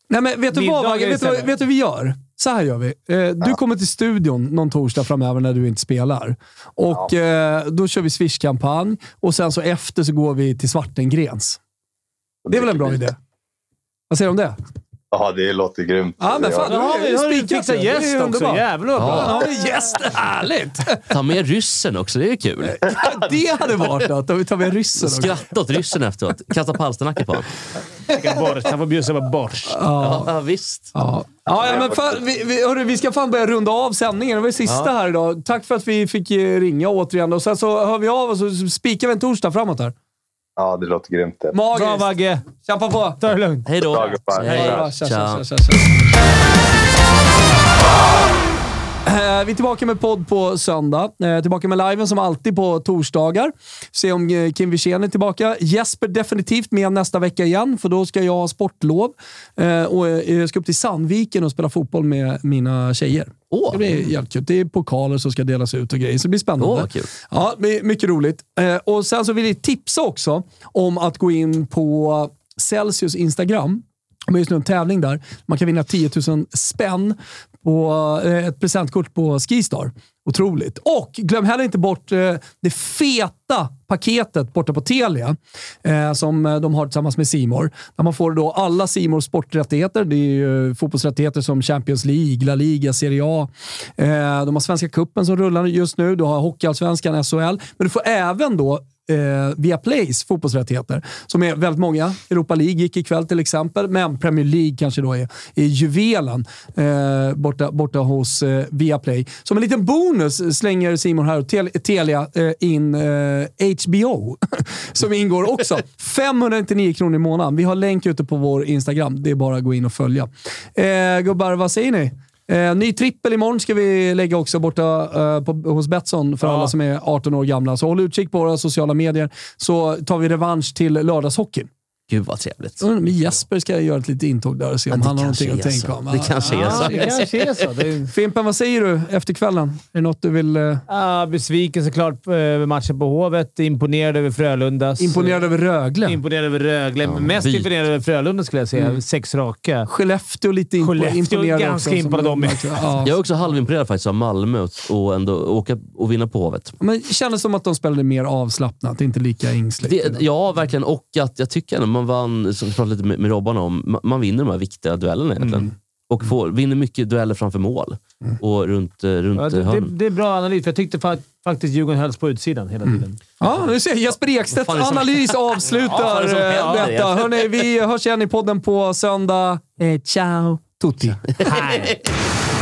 Nej, men vet du vad, Bagge? Vet istället. vet du vad vi gör? Så här gör vi. Eh, du kommer till studion någon torsdag framöver när du inte spelar. Och eh, Då kör vi Swish-kampanj och sen så efter så går vi till Svartengrens. Det är väl en bra idé? Vad säger du om det? Ja, det låter grymt. Ja, men fan, Nu har vi, har vi spikat fixat gäst också. Jävlar vad bra. Ja, men gäst, härligt! Ta med ryssen också, det är kul. Det hade varit något. Om vi tar med ryssen också. Skratta åt ryssen efteråt. Kasta palsternacka på honom. Han får bjussa på borst. Ja, ja, visst. Ja. Ja, ja, men för, vi, vi, hörru, vi ska fan börja runda av sändningen. Det var det sista här idag. Tack för att vi fick eh, ringa återigen. Och sen så hör vi av oss och så spikar vi en torsdag framåt här. Ja, det låter grymt. det. Magiskt! Bra Bagge. Kämpa på! Ta det lugnt. Hej då. Hej. Tja. Eh, Vi är tillbaka med podd på söndag. Eh, Tillbaka med liven som alltid på torsdagar. Se om eh, Kim Wirsén är tillbaka. Jesper definitivt med nästa vecka igen, för då ska jag ha sportlov. Och jag ska upp till Sandviken och spela fotboll med mina tjejer. Åh. Det blir jävligt kul. Det är pokaler som ska delas ut och grejer, så det blir spännande. Vad kul. Ja, mycket roligt. Eh, och Sen så vill jag tipsa också om att gå in på Celsius Instagram. De har just nu en tävling där. Man kan vinna 10 000 spänn på eh, ett presentkort på Skistar. Otroligt. Och glöm heller inte bort eh, det feta paketet borta på Telia eh, som eh, de har tillsammans med Simor. Där man får då alla Simors sporträttigheter. Det är ju eh, fotbollsrättigheter som Champions League, La Liga, Serie A. Eh, de har Svenska Cupen som rullar just nu. Du har Hockeyallsvenskan, SHL. Men du får även då eh, via Plays fotbollsrättigheter, som är väldigt många. Europa League gick ikväll till exempel, men Premier League kanske då är, är juvelen eh, borta, borta hos eh, Viaplay. Som en liten bonus slänger Simon här och Tel- Telia eh, in eh, HBO, som ingår också. 599 kronor i månaden. Vi har länk ute på vår Instagram. Det är bara att gå in och följa. Eh, gubbar, vad säger ni? Eh, ny trippel imorgon ska vi lägga också borta eh, på, hos Betsson för Ja. alla som är 18 år gamla. Så håll utkik på våra sociala medier så tar vi revansch till lördagshockeyn. Gud vad trevligt. Undrar om Jesper ska göra ett litet intåg där och se om Ja, han har någonting att tänka om. Det kanske är så. Det kanske är så. Det är, Fimpen, vad säger du efter kvällen? Är det något du vill... Eh, ah, besviken såklart eh, över matchen på Hovet. Imponerad över Frölundas. imponerad över Rögle? Imponerad över Rögle. men Mest byt. imponerad över Frölunda skulle jag säga. Mm. Sex raka. Skellefteå lite impo- Skellefteå imponerad ganska också. imponerad av. Ja. Jag är också halvimponerad faktiskt av Malmö och- och ändå åka och vinna på Hovet. Men det kändes som att de spelade mer avslappnat, inte lika ängsligt. Det, ja, verkligen. Och att jag tycker ändå man vann, som vi pratade lite med, med Robban om, ma- man vinner de här viktiga duellerna egentligen. Mm. Och får, vinner mycket dueller framför mål. Och runt, eh, runt Ja, ja, det, det, hörn. det är bra analys, för jag tyckte fa- faktiskt Djurgården hölls på utsidan hela tiden. Ja, nu ser jag Jesper Ekstedts det analys Ja, avslutar det som eh, händer detta. Hörrni, vi hörs igen i podden på söndag. Eh, ciao tutti. Här.